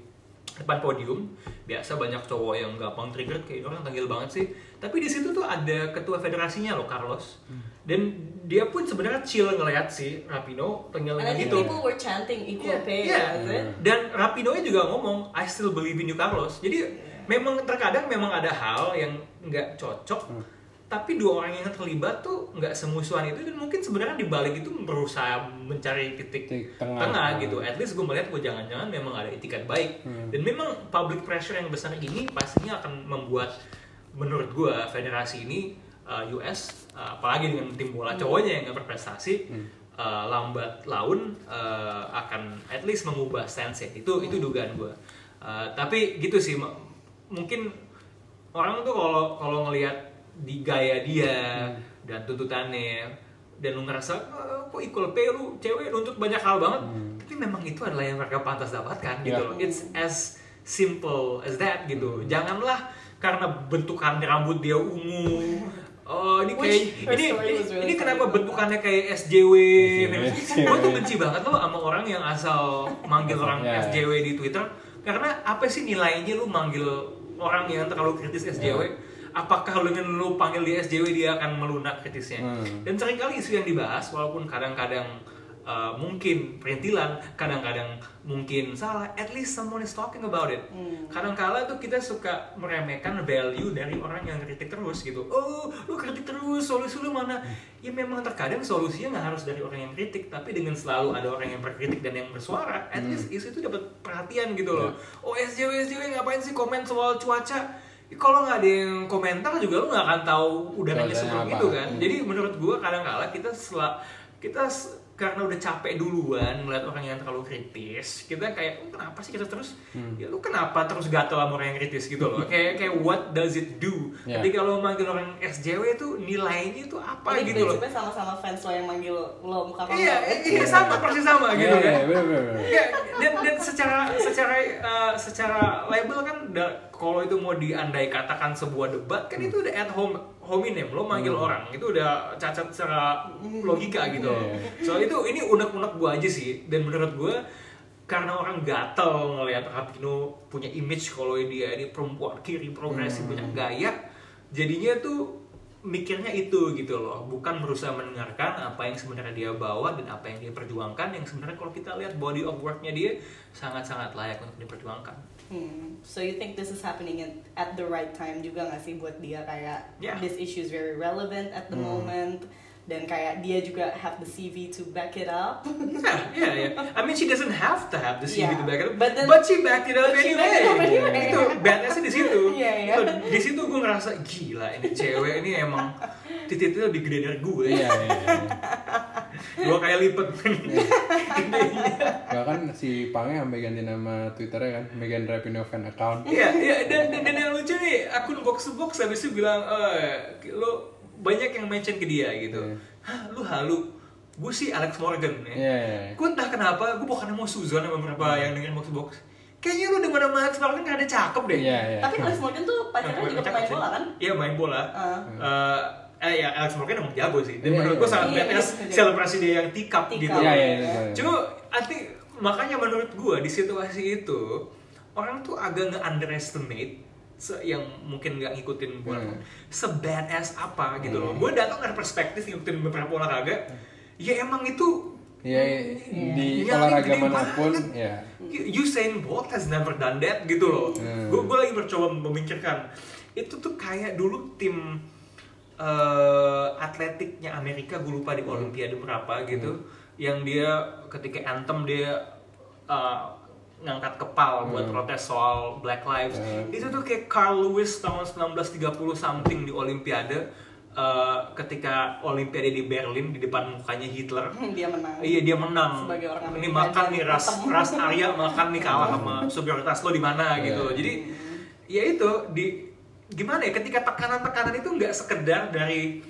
depan podium biasa banyak cowok yang gampang trigger kayak orang tanggil banget sih tapi di situ tuh ada ketua federasinya loh Carlos Hmm. Dan dia pun sebenarnya chill ngeliat si Rapino think gitu people were chanting equal Iya, pay, was it? Dan Rapino juga ngomong, I still believe in you Carlos. Jadi memang terkadang memang ada hal yang nggak cocok, Hmm. tapi dua orang yang terlibat tuh nggak semusuhan itu dan mungkin sebenarnya di balik itu berusaha mencari titik Titik tengah. tengah, Hmm. gitu. At least gue melihat gue jangan-jangan memang ada etikat baik Hmm. dan memang public pressure yang besar ini pastinya akan membuat menurut gue federasi ini uh, US uh, apalagi dengan tim bola cowoknya yang nggak berprestasi Hmm. uh, lambat laun uh, akan at least mengubah stance ya. itu itu dugaan gue Uh, tapi gitu sih mungkin orang tuh kalau kalau ngelihat di gaya dia dan tuntutannya dan lu ngerasa "Eh, kok equal pay lu cewek nuntut banyak hal banget. Tapi memang itu adalah yang mereka pantas dapatkan gitu Ya. loh. It's as simple as that gitu. Janganlah karena bentukan rambut dia ungu *laughs* Oh ini kayak ini ini, really ini funny kenapa about bentukannya kayak SJW? SJW. Gue tuh benci banget loh sama orang yang asal manggil orang ya. SJW di Twitter karena apa sih nilainya lu manggil orang yang terlalu kritis SJW? Apakah lu dengan lu panggil dia SJW dia akan melunak kritisnya? Hmm. Dan sering kali isu yang dibahas walaupun kadang-kadang uh, mungkin perintilan, kadang-kadang mungkin salah, at least someone is talking about it. Kadang-kala tuh kita suka meremehkan value dari orang yang kritik terus gitu. Oh, lu kritik terus, solusi lu mana? Ya memang terkadang solusinya nggak harus dari orang yang kritik, tapi dengan selalu ada orang yang berkritik dan yang bersuara, at least isu itu dapat perhatian gitu loh. Oh, SJW SJW ngapain sih komen soal cuaca? Ya, kalau nggak ada yang komentar juga lu nggak akan tahu udaranya seperti apa. itu kan. Hmm. Jadi menurut gua kadang-kala kita setelah kita karena udah capek duluan melihat orang yang terlalu kritis, kita kayak "Oh, kenapa sih kita terus Hmm. ya lu kenapa terus gatel sama orang yang kritis gitu loh. *laughs* kayak kayak what does it do? Ya. Ketika lo manggil orang SJW itu nilainya itu apa Jadi gitu loh. sama-sama fans lo yang manggil lo muka kamu. Iya, iya sama persis sama gitu Iya, kan. iya, bener, bener, bener. Ya, dan, dan secara secara uh, secara label kan kalau itu mau diandai katakan sebuah debat kan itu udah at home hominem lo manggil orang itu udah cacat secara logika gitu. Loh. Iya. So itu ini unek-unek gua aja sih. Dan menurut gua karena orang gatel ngelihat Rapino punya image kalau dia ini perempuan kiri progresif punya gaya jadinya tuh mikirnya itu gitu loh. Bukan berusaha mendengarkan apa yang sebenarnya dia bawa dan apa yang dia perjuangkan. Yang sebenarnya kalau kita lihat body of worknya dia sangat-sangat layak untuk diperjuangkan Hmm. So you think this is happening in, at the right time juga gak sih buat dia kayak Yeah. this issue is very relevant at the Hmm. moment dan kayak dia juga have the CV to back it up. *laughs* yeah yeah yeah I mean she doesn't have to have the CV Yeah. to back it up But then- she backed it up But she anyway backed it up anyway. itu badnessnya di situ Iya, iya. Tuh, di situ gue ngerasa gila ini cewek ini emang titiknya lebih gede dari gue Iya, iya, iya. Dua kali lipat bahkan si Pange sampai ganti nama Twitternya kan Megan Rapinoe fan account Iya, iya dan, dan, dan yang lucu nih akun box to box habis itu bilang eh lo banyak yang mention ke dia gitu. Hah, lu halu. Gue sih Alex Morgan ya. Iya, iya, iya. Gue entah kenapa, gue bukan mau Suzon sama beberapa yang dengerin box to box. Kayaknya lu denger sama Alex Morgan gak ada cakep deh. iya iya Tapi Alex Morgan tuh pacarnya juga pemain sih. bola kan? Iya main bola. Ah. Eh, eh ya Alex Morgan emang jago sih. Dan Iya, menurut iya. gue sangat Iya, badass iya. selebrasi dia yang tikap gitu. iya iya iya. Cuma I think makanya menurut gua di situasi itu orang tuh agak nge-underestimate se- yang mungkin nggak ngikutin bola Hmm. se-badass apa gitu loh. Gua datang dari perspektif ngikutin beberapa olahraga. Ya emang itu Iya, iya. di Iya, olahraga mana pun ya Usain Bolt has never done that gitu loh. Hmm. Gue lagi mencoba memikirkan itu tuh kayak dulu tim eh, atletiknya Amerika gue lupa di Hmm. Olimpiade berapa gitu, yang dia ketika anthem dia eh, ngangkat kepal buat protes soal Black Lives. Hmm. Itu tuh kayak Carl Lewis tahun 1930 something di Olimpiade. eh, ketika Olimpiade di Berlin di depan mukanya Hitler, *laughs* Dia menang. Iya dia menang. Sebagai orang ini makan nih ras ketemu. ras Arya makan nih kalah *laughs* sama superioritas lo di mana Iya. gitu. loh. Jadi ya itu di gimana ya ketika tekanan-tekanan itu nggak sekedar dari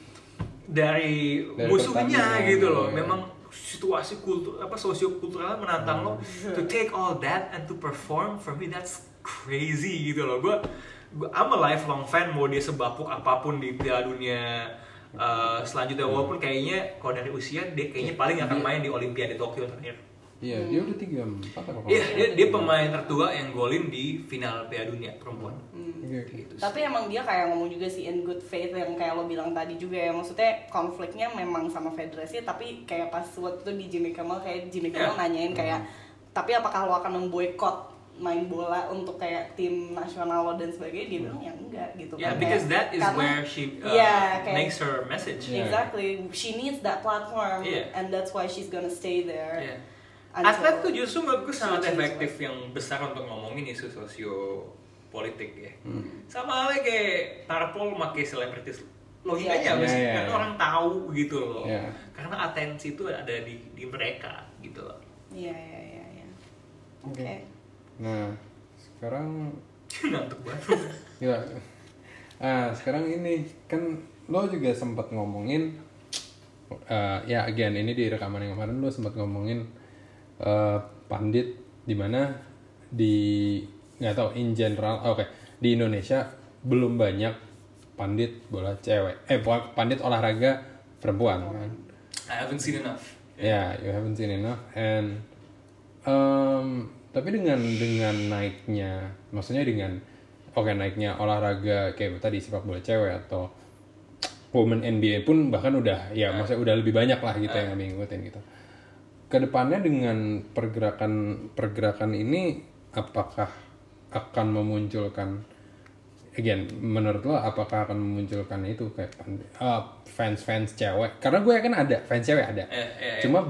dari, Dari musuhnya gitu loh. iya. Memang situasi kultur apa sosiokultural menantang lo to take all that and to perform for me that's crazy gitu loh. Gua gua I'm a lifelong fan mau dia sebapuk apa pun di Piala Dunia uh, selanjutnya walaupun kayaknya kalau dari usia dia kayaknya paling akan main di Olimpiade Tokyo terakhir. Iya dia udah tiga empat apa Iya, dia, dia pemain tertua yang golin di final Piala Dunia perempuan. Iya, iya. Gitu. Tapi emang dia kayak ngomong juga sih in good faith yang kayak lo bilang tadi juga ya Maksudnya konfliknya memang sama federasi Tapi kayak pas waktu itu di Jimmy Kimmel Kayak Jimmy Kimmel Yeah. nanyain kayak Tapi apakah lo akan memboikot main bola untuk kayak tim nasional lo dan sebagainya Dia bilang ya enggak gitu Yeah, kan because Kayak- that is karena- where she uh, Iya, kayak- makes her message. Yeah. Exactly, she needs that platform Iya. And that's why she's gonna stay there Iya. Atlet tuh justru menurut gue sangat efektif yang besar untuk ngomongin isu sosio politik ya. Hmm. Sama halnya kayak Parpol make selebritis logikanya Iya. apa sih? Iya, iya, Karena iya. orang tahu gitu loh. Iya. Karena atensi itu ada di di mereka gitu loh. Iya, iya, iya, iya Oke. Nah sekarang *laughs* Ngantuk banget. *laughs* ya ah sekarang ini kan lo juga sempat ngomongin eh, ya again ini di rekaman yang kemarin lo sempat ngomongin eh, pandit di mana? Di nggak tahu in general oke. Di Indonesia belum banyak pandit bola cewek. Eh pandit olahraga perempuan kan? I haven't seen enough. Ya, you haven't seen enough. And um, tapi dengan dengan naiknya, maksudnya dengan oke naiknya olahraga kayak tadi sepak bola cewek atau women NBA pun bahkan udah ya maksudnya udah lebih banyak lah gitu yang ngikutin gitu. Ke depannya dengan pergerakan pergerakan ini apakah akan memunculkan again menurut lo apakah akan memunculkan itu kayak fans fans cewek karena gue yakin ada fans cewek ada Eh, eh, eh. cuma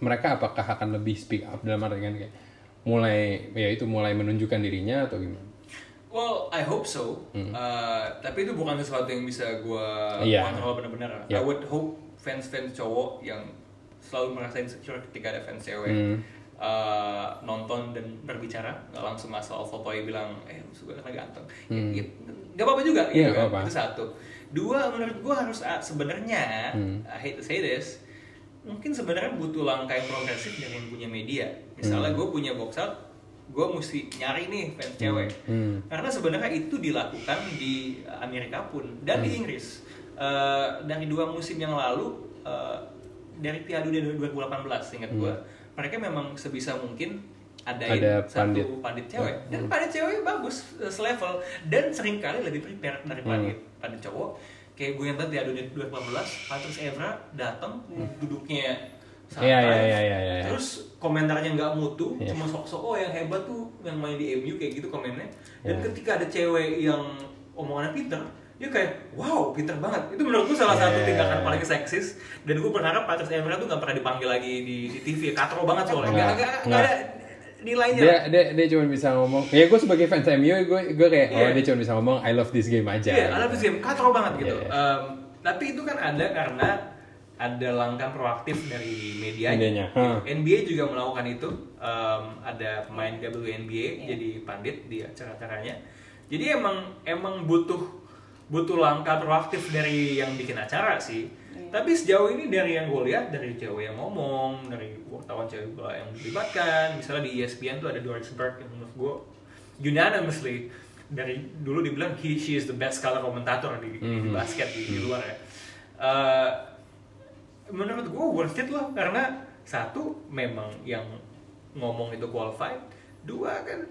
mereka apakah akan lebih speak up dalam artian kayak mulai ya itu mulai menunjukkan dirinya atau gimana Well, I hope so. Uh, tapi itu bukan sesuatu yang bisa gue Hmm. Iya. kontrol benar-benar. I Iya. would hope fans-fans cowok yang selalu merasa insecure ketika ada fans cewek Hmm. uh, nonton dan berbicara, nggak langsung asal fotoy bilang, eh lu suka karena ganteng. Ya, ya, nggak apa-apa juga, Hmm. Iya, gitu nggak kan. apa-apa. Itu satu. Dua, menurut gue harus uh, sebenarnya, Hmm. I hate to say this, mungkin sebenarnya butuh langkah yang progresif dari yang punya media. Misalnya gue punya box out, gue mesti nyari nih fans cewek. Hmm. Karena sebenarnya itu dilakukan di Amerika pun dan di Hmm. Inggris. Eh, dari dua musim yang lalu, eh, dari Piala Dunia 2018 ingat gue, mereka memang sebisa mungkin adain Hmm. Ada satu pandit. pandit cewek Hmm. dan pandit cewek bagus eh, selevel dan sering kali lebih prepare dari Hmm. pandit pandit cowok. Kayak gue yang tadi Piala Dunia 2018, Patrice Evra datang duduknya santai, Iya, iya, iya, iya, iya. terus komentarnya nggak mutu, Iya. cuma sok-sok oh yang hebat tuh yang main di MU kayak gitu komennya. Dan Iya. ketika ada cewek yang omongannya pinter, dia kayak wow pinter banget. Itu menurut gue salah satu Iya. tindakan paling seksis. Dan gue berharap Patrice Evra tuh nggak pernah dipanggil lagi di, di TV, katro banget soalnya. Nggak Nggak, nggak- ada nilainya. dia dia dia cuma bisa ngomong ya gue sebagai fans MU gue gue kayak oh Iya. dia cuma bisa ngomong I love this game aja Iya, alat game katro banget gitu. Iya, iya. Em, tapi itu kan ada karena ada langkah proaktif dari media. Medianya, huh. NBA juga melakukan itu. Um, ada pemain WNBA jadi pandit di acara-acaranya. Jadi emang emang butuh butuh langkah proaktif dari yang bikin acara sih. Tapi sejauh ini dari yang gue lihat dari cewek yang ngomong, dari wartawan cewek gue yang dilibatkan, misalnya di ESPN tuh ada Doris Burke yang menurut gue unanimously dari dulu dibilang he she is the best color komentator di, di basket di, di luar ya. Eh, menurut gue worth it loh karena satu memang yang ngomong itu qualified, dua kan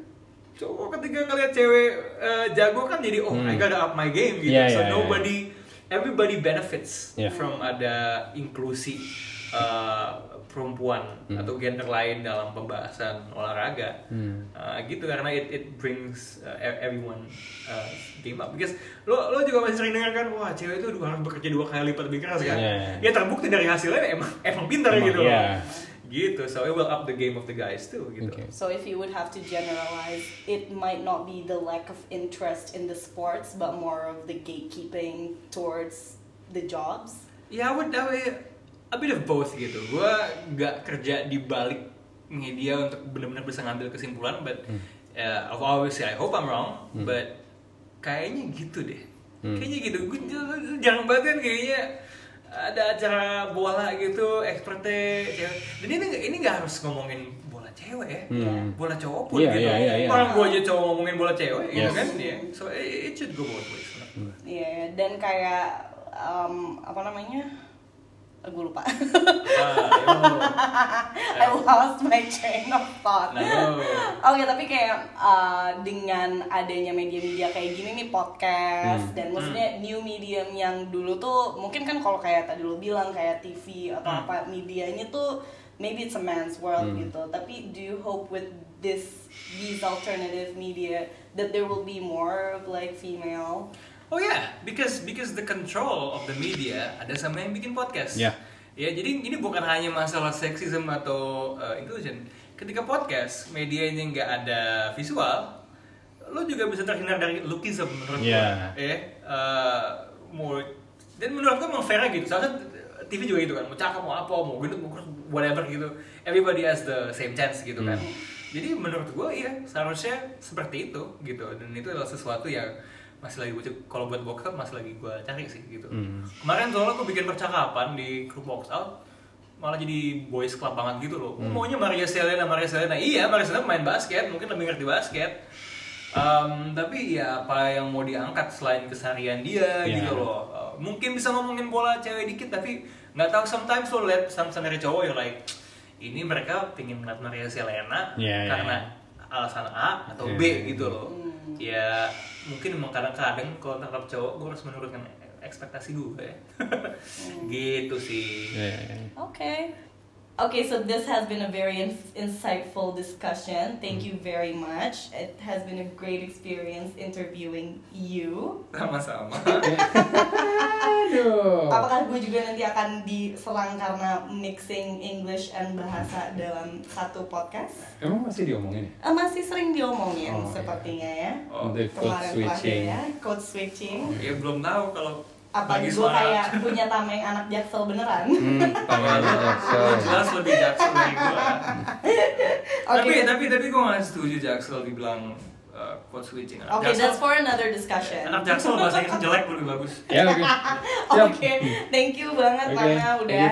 cowok ketika ngeliat cewek eh, jago kan jadi oh I gotta up my game gitu. Iya, so iya. nobody everybody benefits Yeah. from ada inklusi uh, perempuan atau gender lain dalam pembahasan olahraga Uh, gitu karena it, it brings uh, everyone uh, game up because lo lo juga masih sering dengar kan wah cewek itu harus bekerja dua kali lipat lebih keras kan Yeah. ya terbukti dari hasilnya emang emang pintar Emang, gitu loh gitu so it will up the game of the guys too gitu Oke. So if you would have to generalize, it might not be the lack of interest in the sports, but more of the gatekeeping towards the jobs. Ya, I would, I would- a bit of both gitu. Gue nggak kerja di balik media untuk benar-benar bisa ngambil kesimpulan, but uh, obviously I hope I'm wrong, but kayaknya gitu deh. Kayaknya gitu. Gue jarang banget kan kayaknya ada acara bola gitu, expertnya cewek. Dan ini ini nggak harus ngomongin bola cewek ya, bola cowok pun Iya, gitu. iya, iya, iya. Orang gue aja cowok ngomongin bola cewek, gitu Yes. kan? ya So it, it should go both ways. Iya, dan kayak um, apa namanya? Gue lupa. Ah, *laughs* I lost my train of thought. No. Oke, tapi kayak uh, dengan adanya media-media kayak gini nih podcast dan maksudnya new medium yang dulu tuh mungkin kan kalau kayak tadi lo bilang kayak TV atau apa medianya tuh maybe it's a man's world gitu. Tapi do you hope with this these alternative media that there will be more of like female Oh ya, because because the control of the media ada sama yang bikin podcast. Ya. Ya, jadi ini bukan hanya masalah sexism atau uh, inclusion. Ketika podcast medianya nggak ada visual, lo juga bisa terhindar dari lookism menurut Ya. gue. Ya, uh, mau dan menurut gue emang fair gitu. Soalnya TV juga gitu kan, mau cakep mau apa, mau gendut mau whatever gitu. Everybody has the same chance gitu kan. Jadi menurut gue iya seharusnya seperti itu gitu. Dan itu adalah sesuatu yang masih lagi gue kalau buat box out masih lagi gue cari sih gitu. Kemarin soalnya gue bikin percakapan di grup box out malah jadi boys club banget gitu loh. Maunya Maria Selena, Maria Selena. Iya, Maria Selena main basket, mungkin lebih ngerti basket. Um, tapi ya apa yang mau diangkat selain keseharian dia Iya. gitu loh. Uh, mungkin bisa ngomongin bola cewek dikit tapi nggak tahu sometimes lo liat some dari cowok yang like ini mereka pingin ngeliat Maria Selena Iya, iya, karena alasan A atau Iya, B iya. gitu loh. Ya mungkin emang kadang-kadang kalau terhadap cowok gue harus menurunkan ekspektasi gue ya. *laughs* gitu sih. Ya, ya, ya. Okay. Okay, so this has been a very in- insightful discussion. Thank you very much. It has been a great experience interviewing you. Sama-sama. *laughs* Aduh. Apakah gue juga nanti akan diserang karena mixing English and bahasa dalam satu podcast? Emang masih diomongin? Eh, masih sering diomongin Oh, iya. sepertinya ya. Oh, The code Kemarin switching. ya, code switching. ya belum tahu kalau Apa bagi gue kayak punya tameng anak jaksel beneran? Hmm, tangannya Lu Jackson. jelas lebih jaksel dari gue. *laughs* Oke. Tapi tapi tapi gue nggak setuju jaksel dibilang uh, code switching. Anak Okay, that's for another discussion. Anak jaksel bahasa Inggris jelek lebih bagus. *laughs* Ya, oke. *laughs* Oke, thank you banget Oke, Rana udah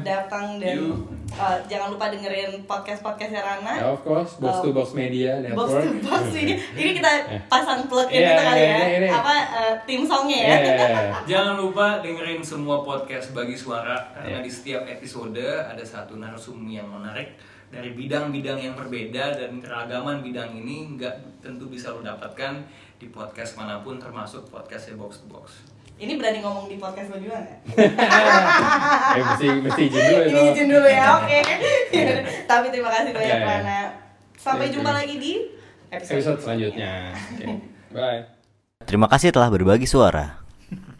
datang dan You. uh, jangan lupa dengerin podcast podcastnya Rana. Ya, of course, box to box media Box network. to box *laughs* ini, ini kita pasang plug Iya, gitu kali ya, ini, ini. apa uh, tim songnya ya. Ya, ya, ya. Jangan lupa dengerin semua podcast bagi suara karena Ya. di setiap episode ada satu narasumber yang menarik dari bidang-bidang yang berbeda dan keragaman bidang ini nggak tentu bisa lo dapatkan di podcast mana pun termasuk podcastnya box to box. Ini berani ngomong di podcast lo juga nggak? *laughs* Eh, mesti mesti izin dulu itu. Ini izin dulu ya, oke. Tapi terima kasih banyak Ya, ya. Rana. Sampai jumpa lagi di episode, Episode selanjutnya. Oke. Bye. Terima kasih telah berbagi suara.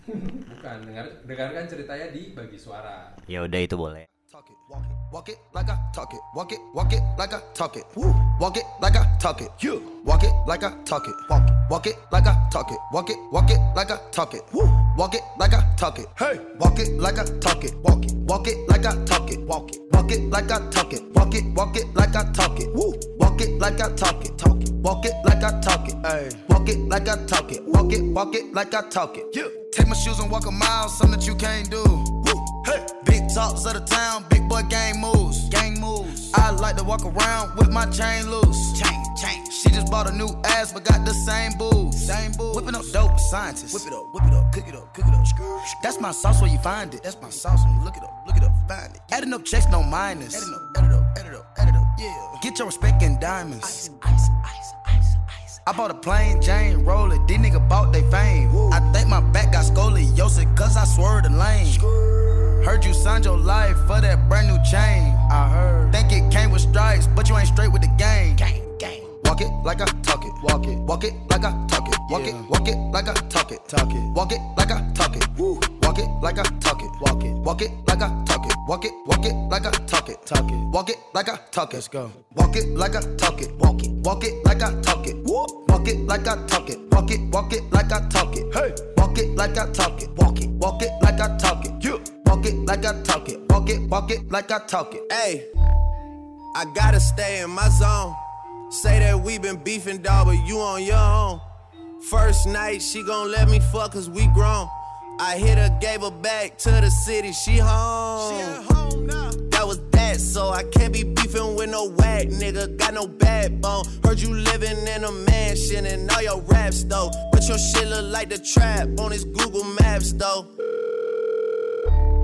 Bukan, dengar, dengarkan ceritanya di bagi suara. Ya udah itu boleh. Walk it, like I talk it, walk it, walk it like I talk it, Woo. walk it like I talk it, you walk it like I talk it, walk it, walk it like I talk it, walk it, walk it like I talk it, Woo. walk it like I talk it. Hey, walk it like I talk it. Walk it, walk it like I talk it. Walk it, walk it like I talk it. Walk it, walk it like I talk it. Woo, walk it like I talk it. Talk it, walk it like I talk it. Hey, walk it like I talk it. Walk it, walk it like I talk it. Yeah, take my shoes and walk a mile, something that you can't do. Woo, hey, big talks of the town, big boy gang moves, gang moves. I like to walk around with my chain loose. Chain, chain. She just bought a new ass, but got the same booze. Same booze. Whipping up dope, scientists. Whip it up, whip it up, cook it up, cook it up. That's my sauce where you find it. That's my sauce when you look it up, look it up, find it. Adding up checks, no minus. Adding up, add it up, add it up, add it up, yeah. Get your respect in diamonds. Ice, ice, ice, ice, ice. I bought a plain Jane roller, these nigga bought they fame. I think my back got scoliosis, cause I swerved the lane. Heard you signed your life for that brand new chain. I heard. Think it came with stripes, but you ain't straight with the game. Gang. Walk it like I talk it. Walk it. Walk it like I talk it. Walk it. Walk it like I talk it. Talk it. Walk it like I talk it. Woo. Walk it like I talk it. Walk it. Walk it like I talk it. Walk it. Walk it like I talk it. Talk it. Walk it like I talk it. Let's go. Walk it like I talk it. Walk it. Walk it like I talk it. Woo. Walk it like I talk it. Walk it. Walk it like I talk it. Hey. Walk it like I talk it. Walk it. Walk it like I talk it. Yeah. Walk it like I talk it. Walk it. Walk it like I talk it. Hey, I gotta stay in my zone. Say that we been beefing, dog, but you on your own. First night, she gon' let me fuck cause we grown. I hit her, gave her back to the city, she home. She at home now. That was that, so I can't be beefing with no whack nigga. Got no backbone. Heard you living in a mansion and all your raps though. But your shit look like the trap on his Google Maps though.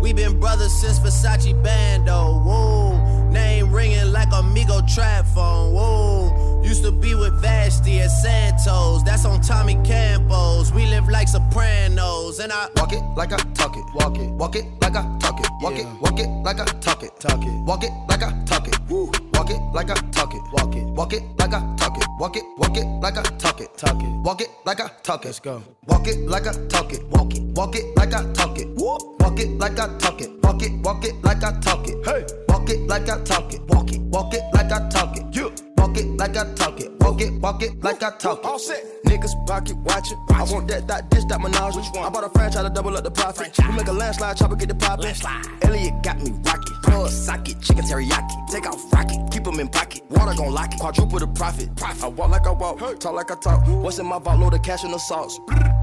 We been brothers since Versace Bando. Whoa, name ringing like Amigo trap phone. Whoa, used to be with Vashti at Santos. That's on Tommy Campos. We live like Sopranos, and I Walk it like I talk it. Walk it. Walk it like I talk it. Walk it. Walk it like I talk it. Talk it. Walk it like I talk it. Woo. Walk it like I talk it. Walk it. Walk it like I talk it. Walk it. Walk it like I talk it. Talk it. Walk it like I talk it. Let's go. Walk it like I talk it. Walk it. Walk it like I talk it. Walk it like I talk it. Walk it. Walk it like I talk it. Hey. Walk it like I talk it. Walk it. Walk it like I talk it. You. Walk it like I talk it. Walk it. Walk it like I talk it. All set. Niggas pocket watching. I want that, that, this, that menage. Which one? I bought a franchise to double up the profit. We make a landslide, chopper get the poppin'. Elliot got me rocket. Plug socket, chicken teriyaki. Take off rocket, keep 'em in pocket. Water gon' lock it. Quadruple the profit. I walk like I walk, talk like I talk. What's in my vault? Load of cash and the sauce.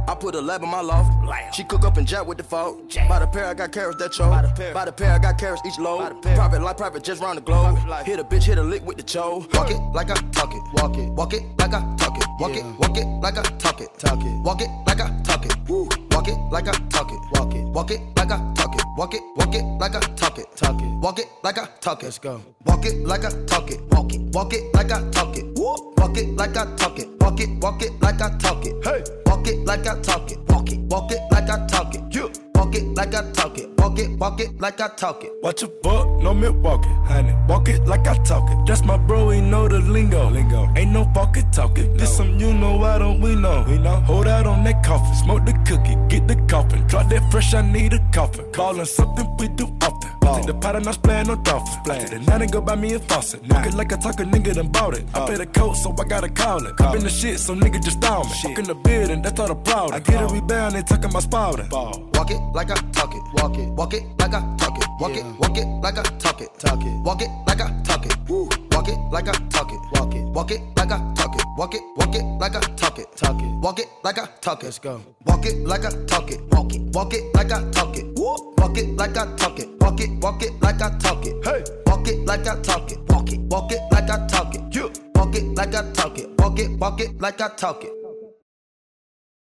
I put a lab in my loft. She cook up and jack with the fault. By the pair, I got carrots that choke. By the pair, I got carrots each load. Private life, private just round the globe. Hit a bitch, hit a lick with the cho. Walk it like I talk it. Walk it. Walk it like I talk it. Walk it. Walk it like I talk it. Talk it. Walk it like I talk it. Woo. Walk it like I talk it. Walk it. Walk it like I talk it. Walk it. Walk it like I talk it. Talk it. Walk it like I talk it. Let's go. Walk it like I talk it. Walk it. Walk it like I talk it. Walk it like I talk it. Walk it. Walk it like I talk it. Hey. Walk it like I talk it. Walk it. Walk it like I talk it. You. Walk it like I talk it. Walk it. Walk it like I talk it. Watch a buck, no Milwaukee, honey. Walk it like I talk it. That's my bro, he know the lingo. Lingo. Ain't no fucking talking. This some you know, why don't we know? We know. Hold out on that coffin, smoke the cookie, get the coffin. Drop that fresh, I need a coffin. Callin' something we do often. Take the pot and I splash no dolphin. Splash. The night and go buy me a faucet. Walk it like I talk a nigga done bought it. I pay the coat, so I gotta call it. I been the shit, so nigga just down me. Walk in the building, that's all the proud. I get a rebound, they talking about spouting. Walk it like I talk it. Walk it. Walk it like I talk it. Walk it. Walk it like I talk it. Talk it. Walk it like I talk it. Woo. Walk it like I talk it. Walk it. Walk it like I talk it. Walk it. Walk it like I talk it. Talk it. Walk it like I talk it. Let's go. Walk it like I talk it. Walk it. Walk it like I talk it. Woo. Walk it like I talk it. Walk it. Walk it like I talk it. Hey. Walk it like I talk it. Walk it. Walk it like I talk it. You. Walk it like I talk it. Walk it. Walk it like I talk it.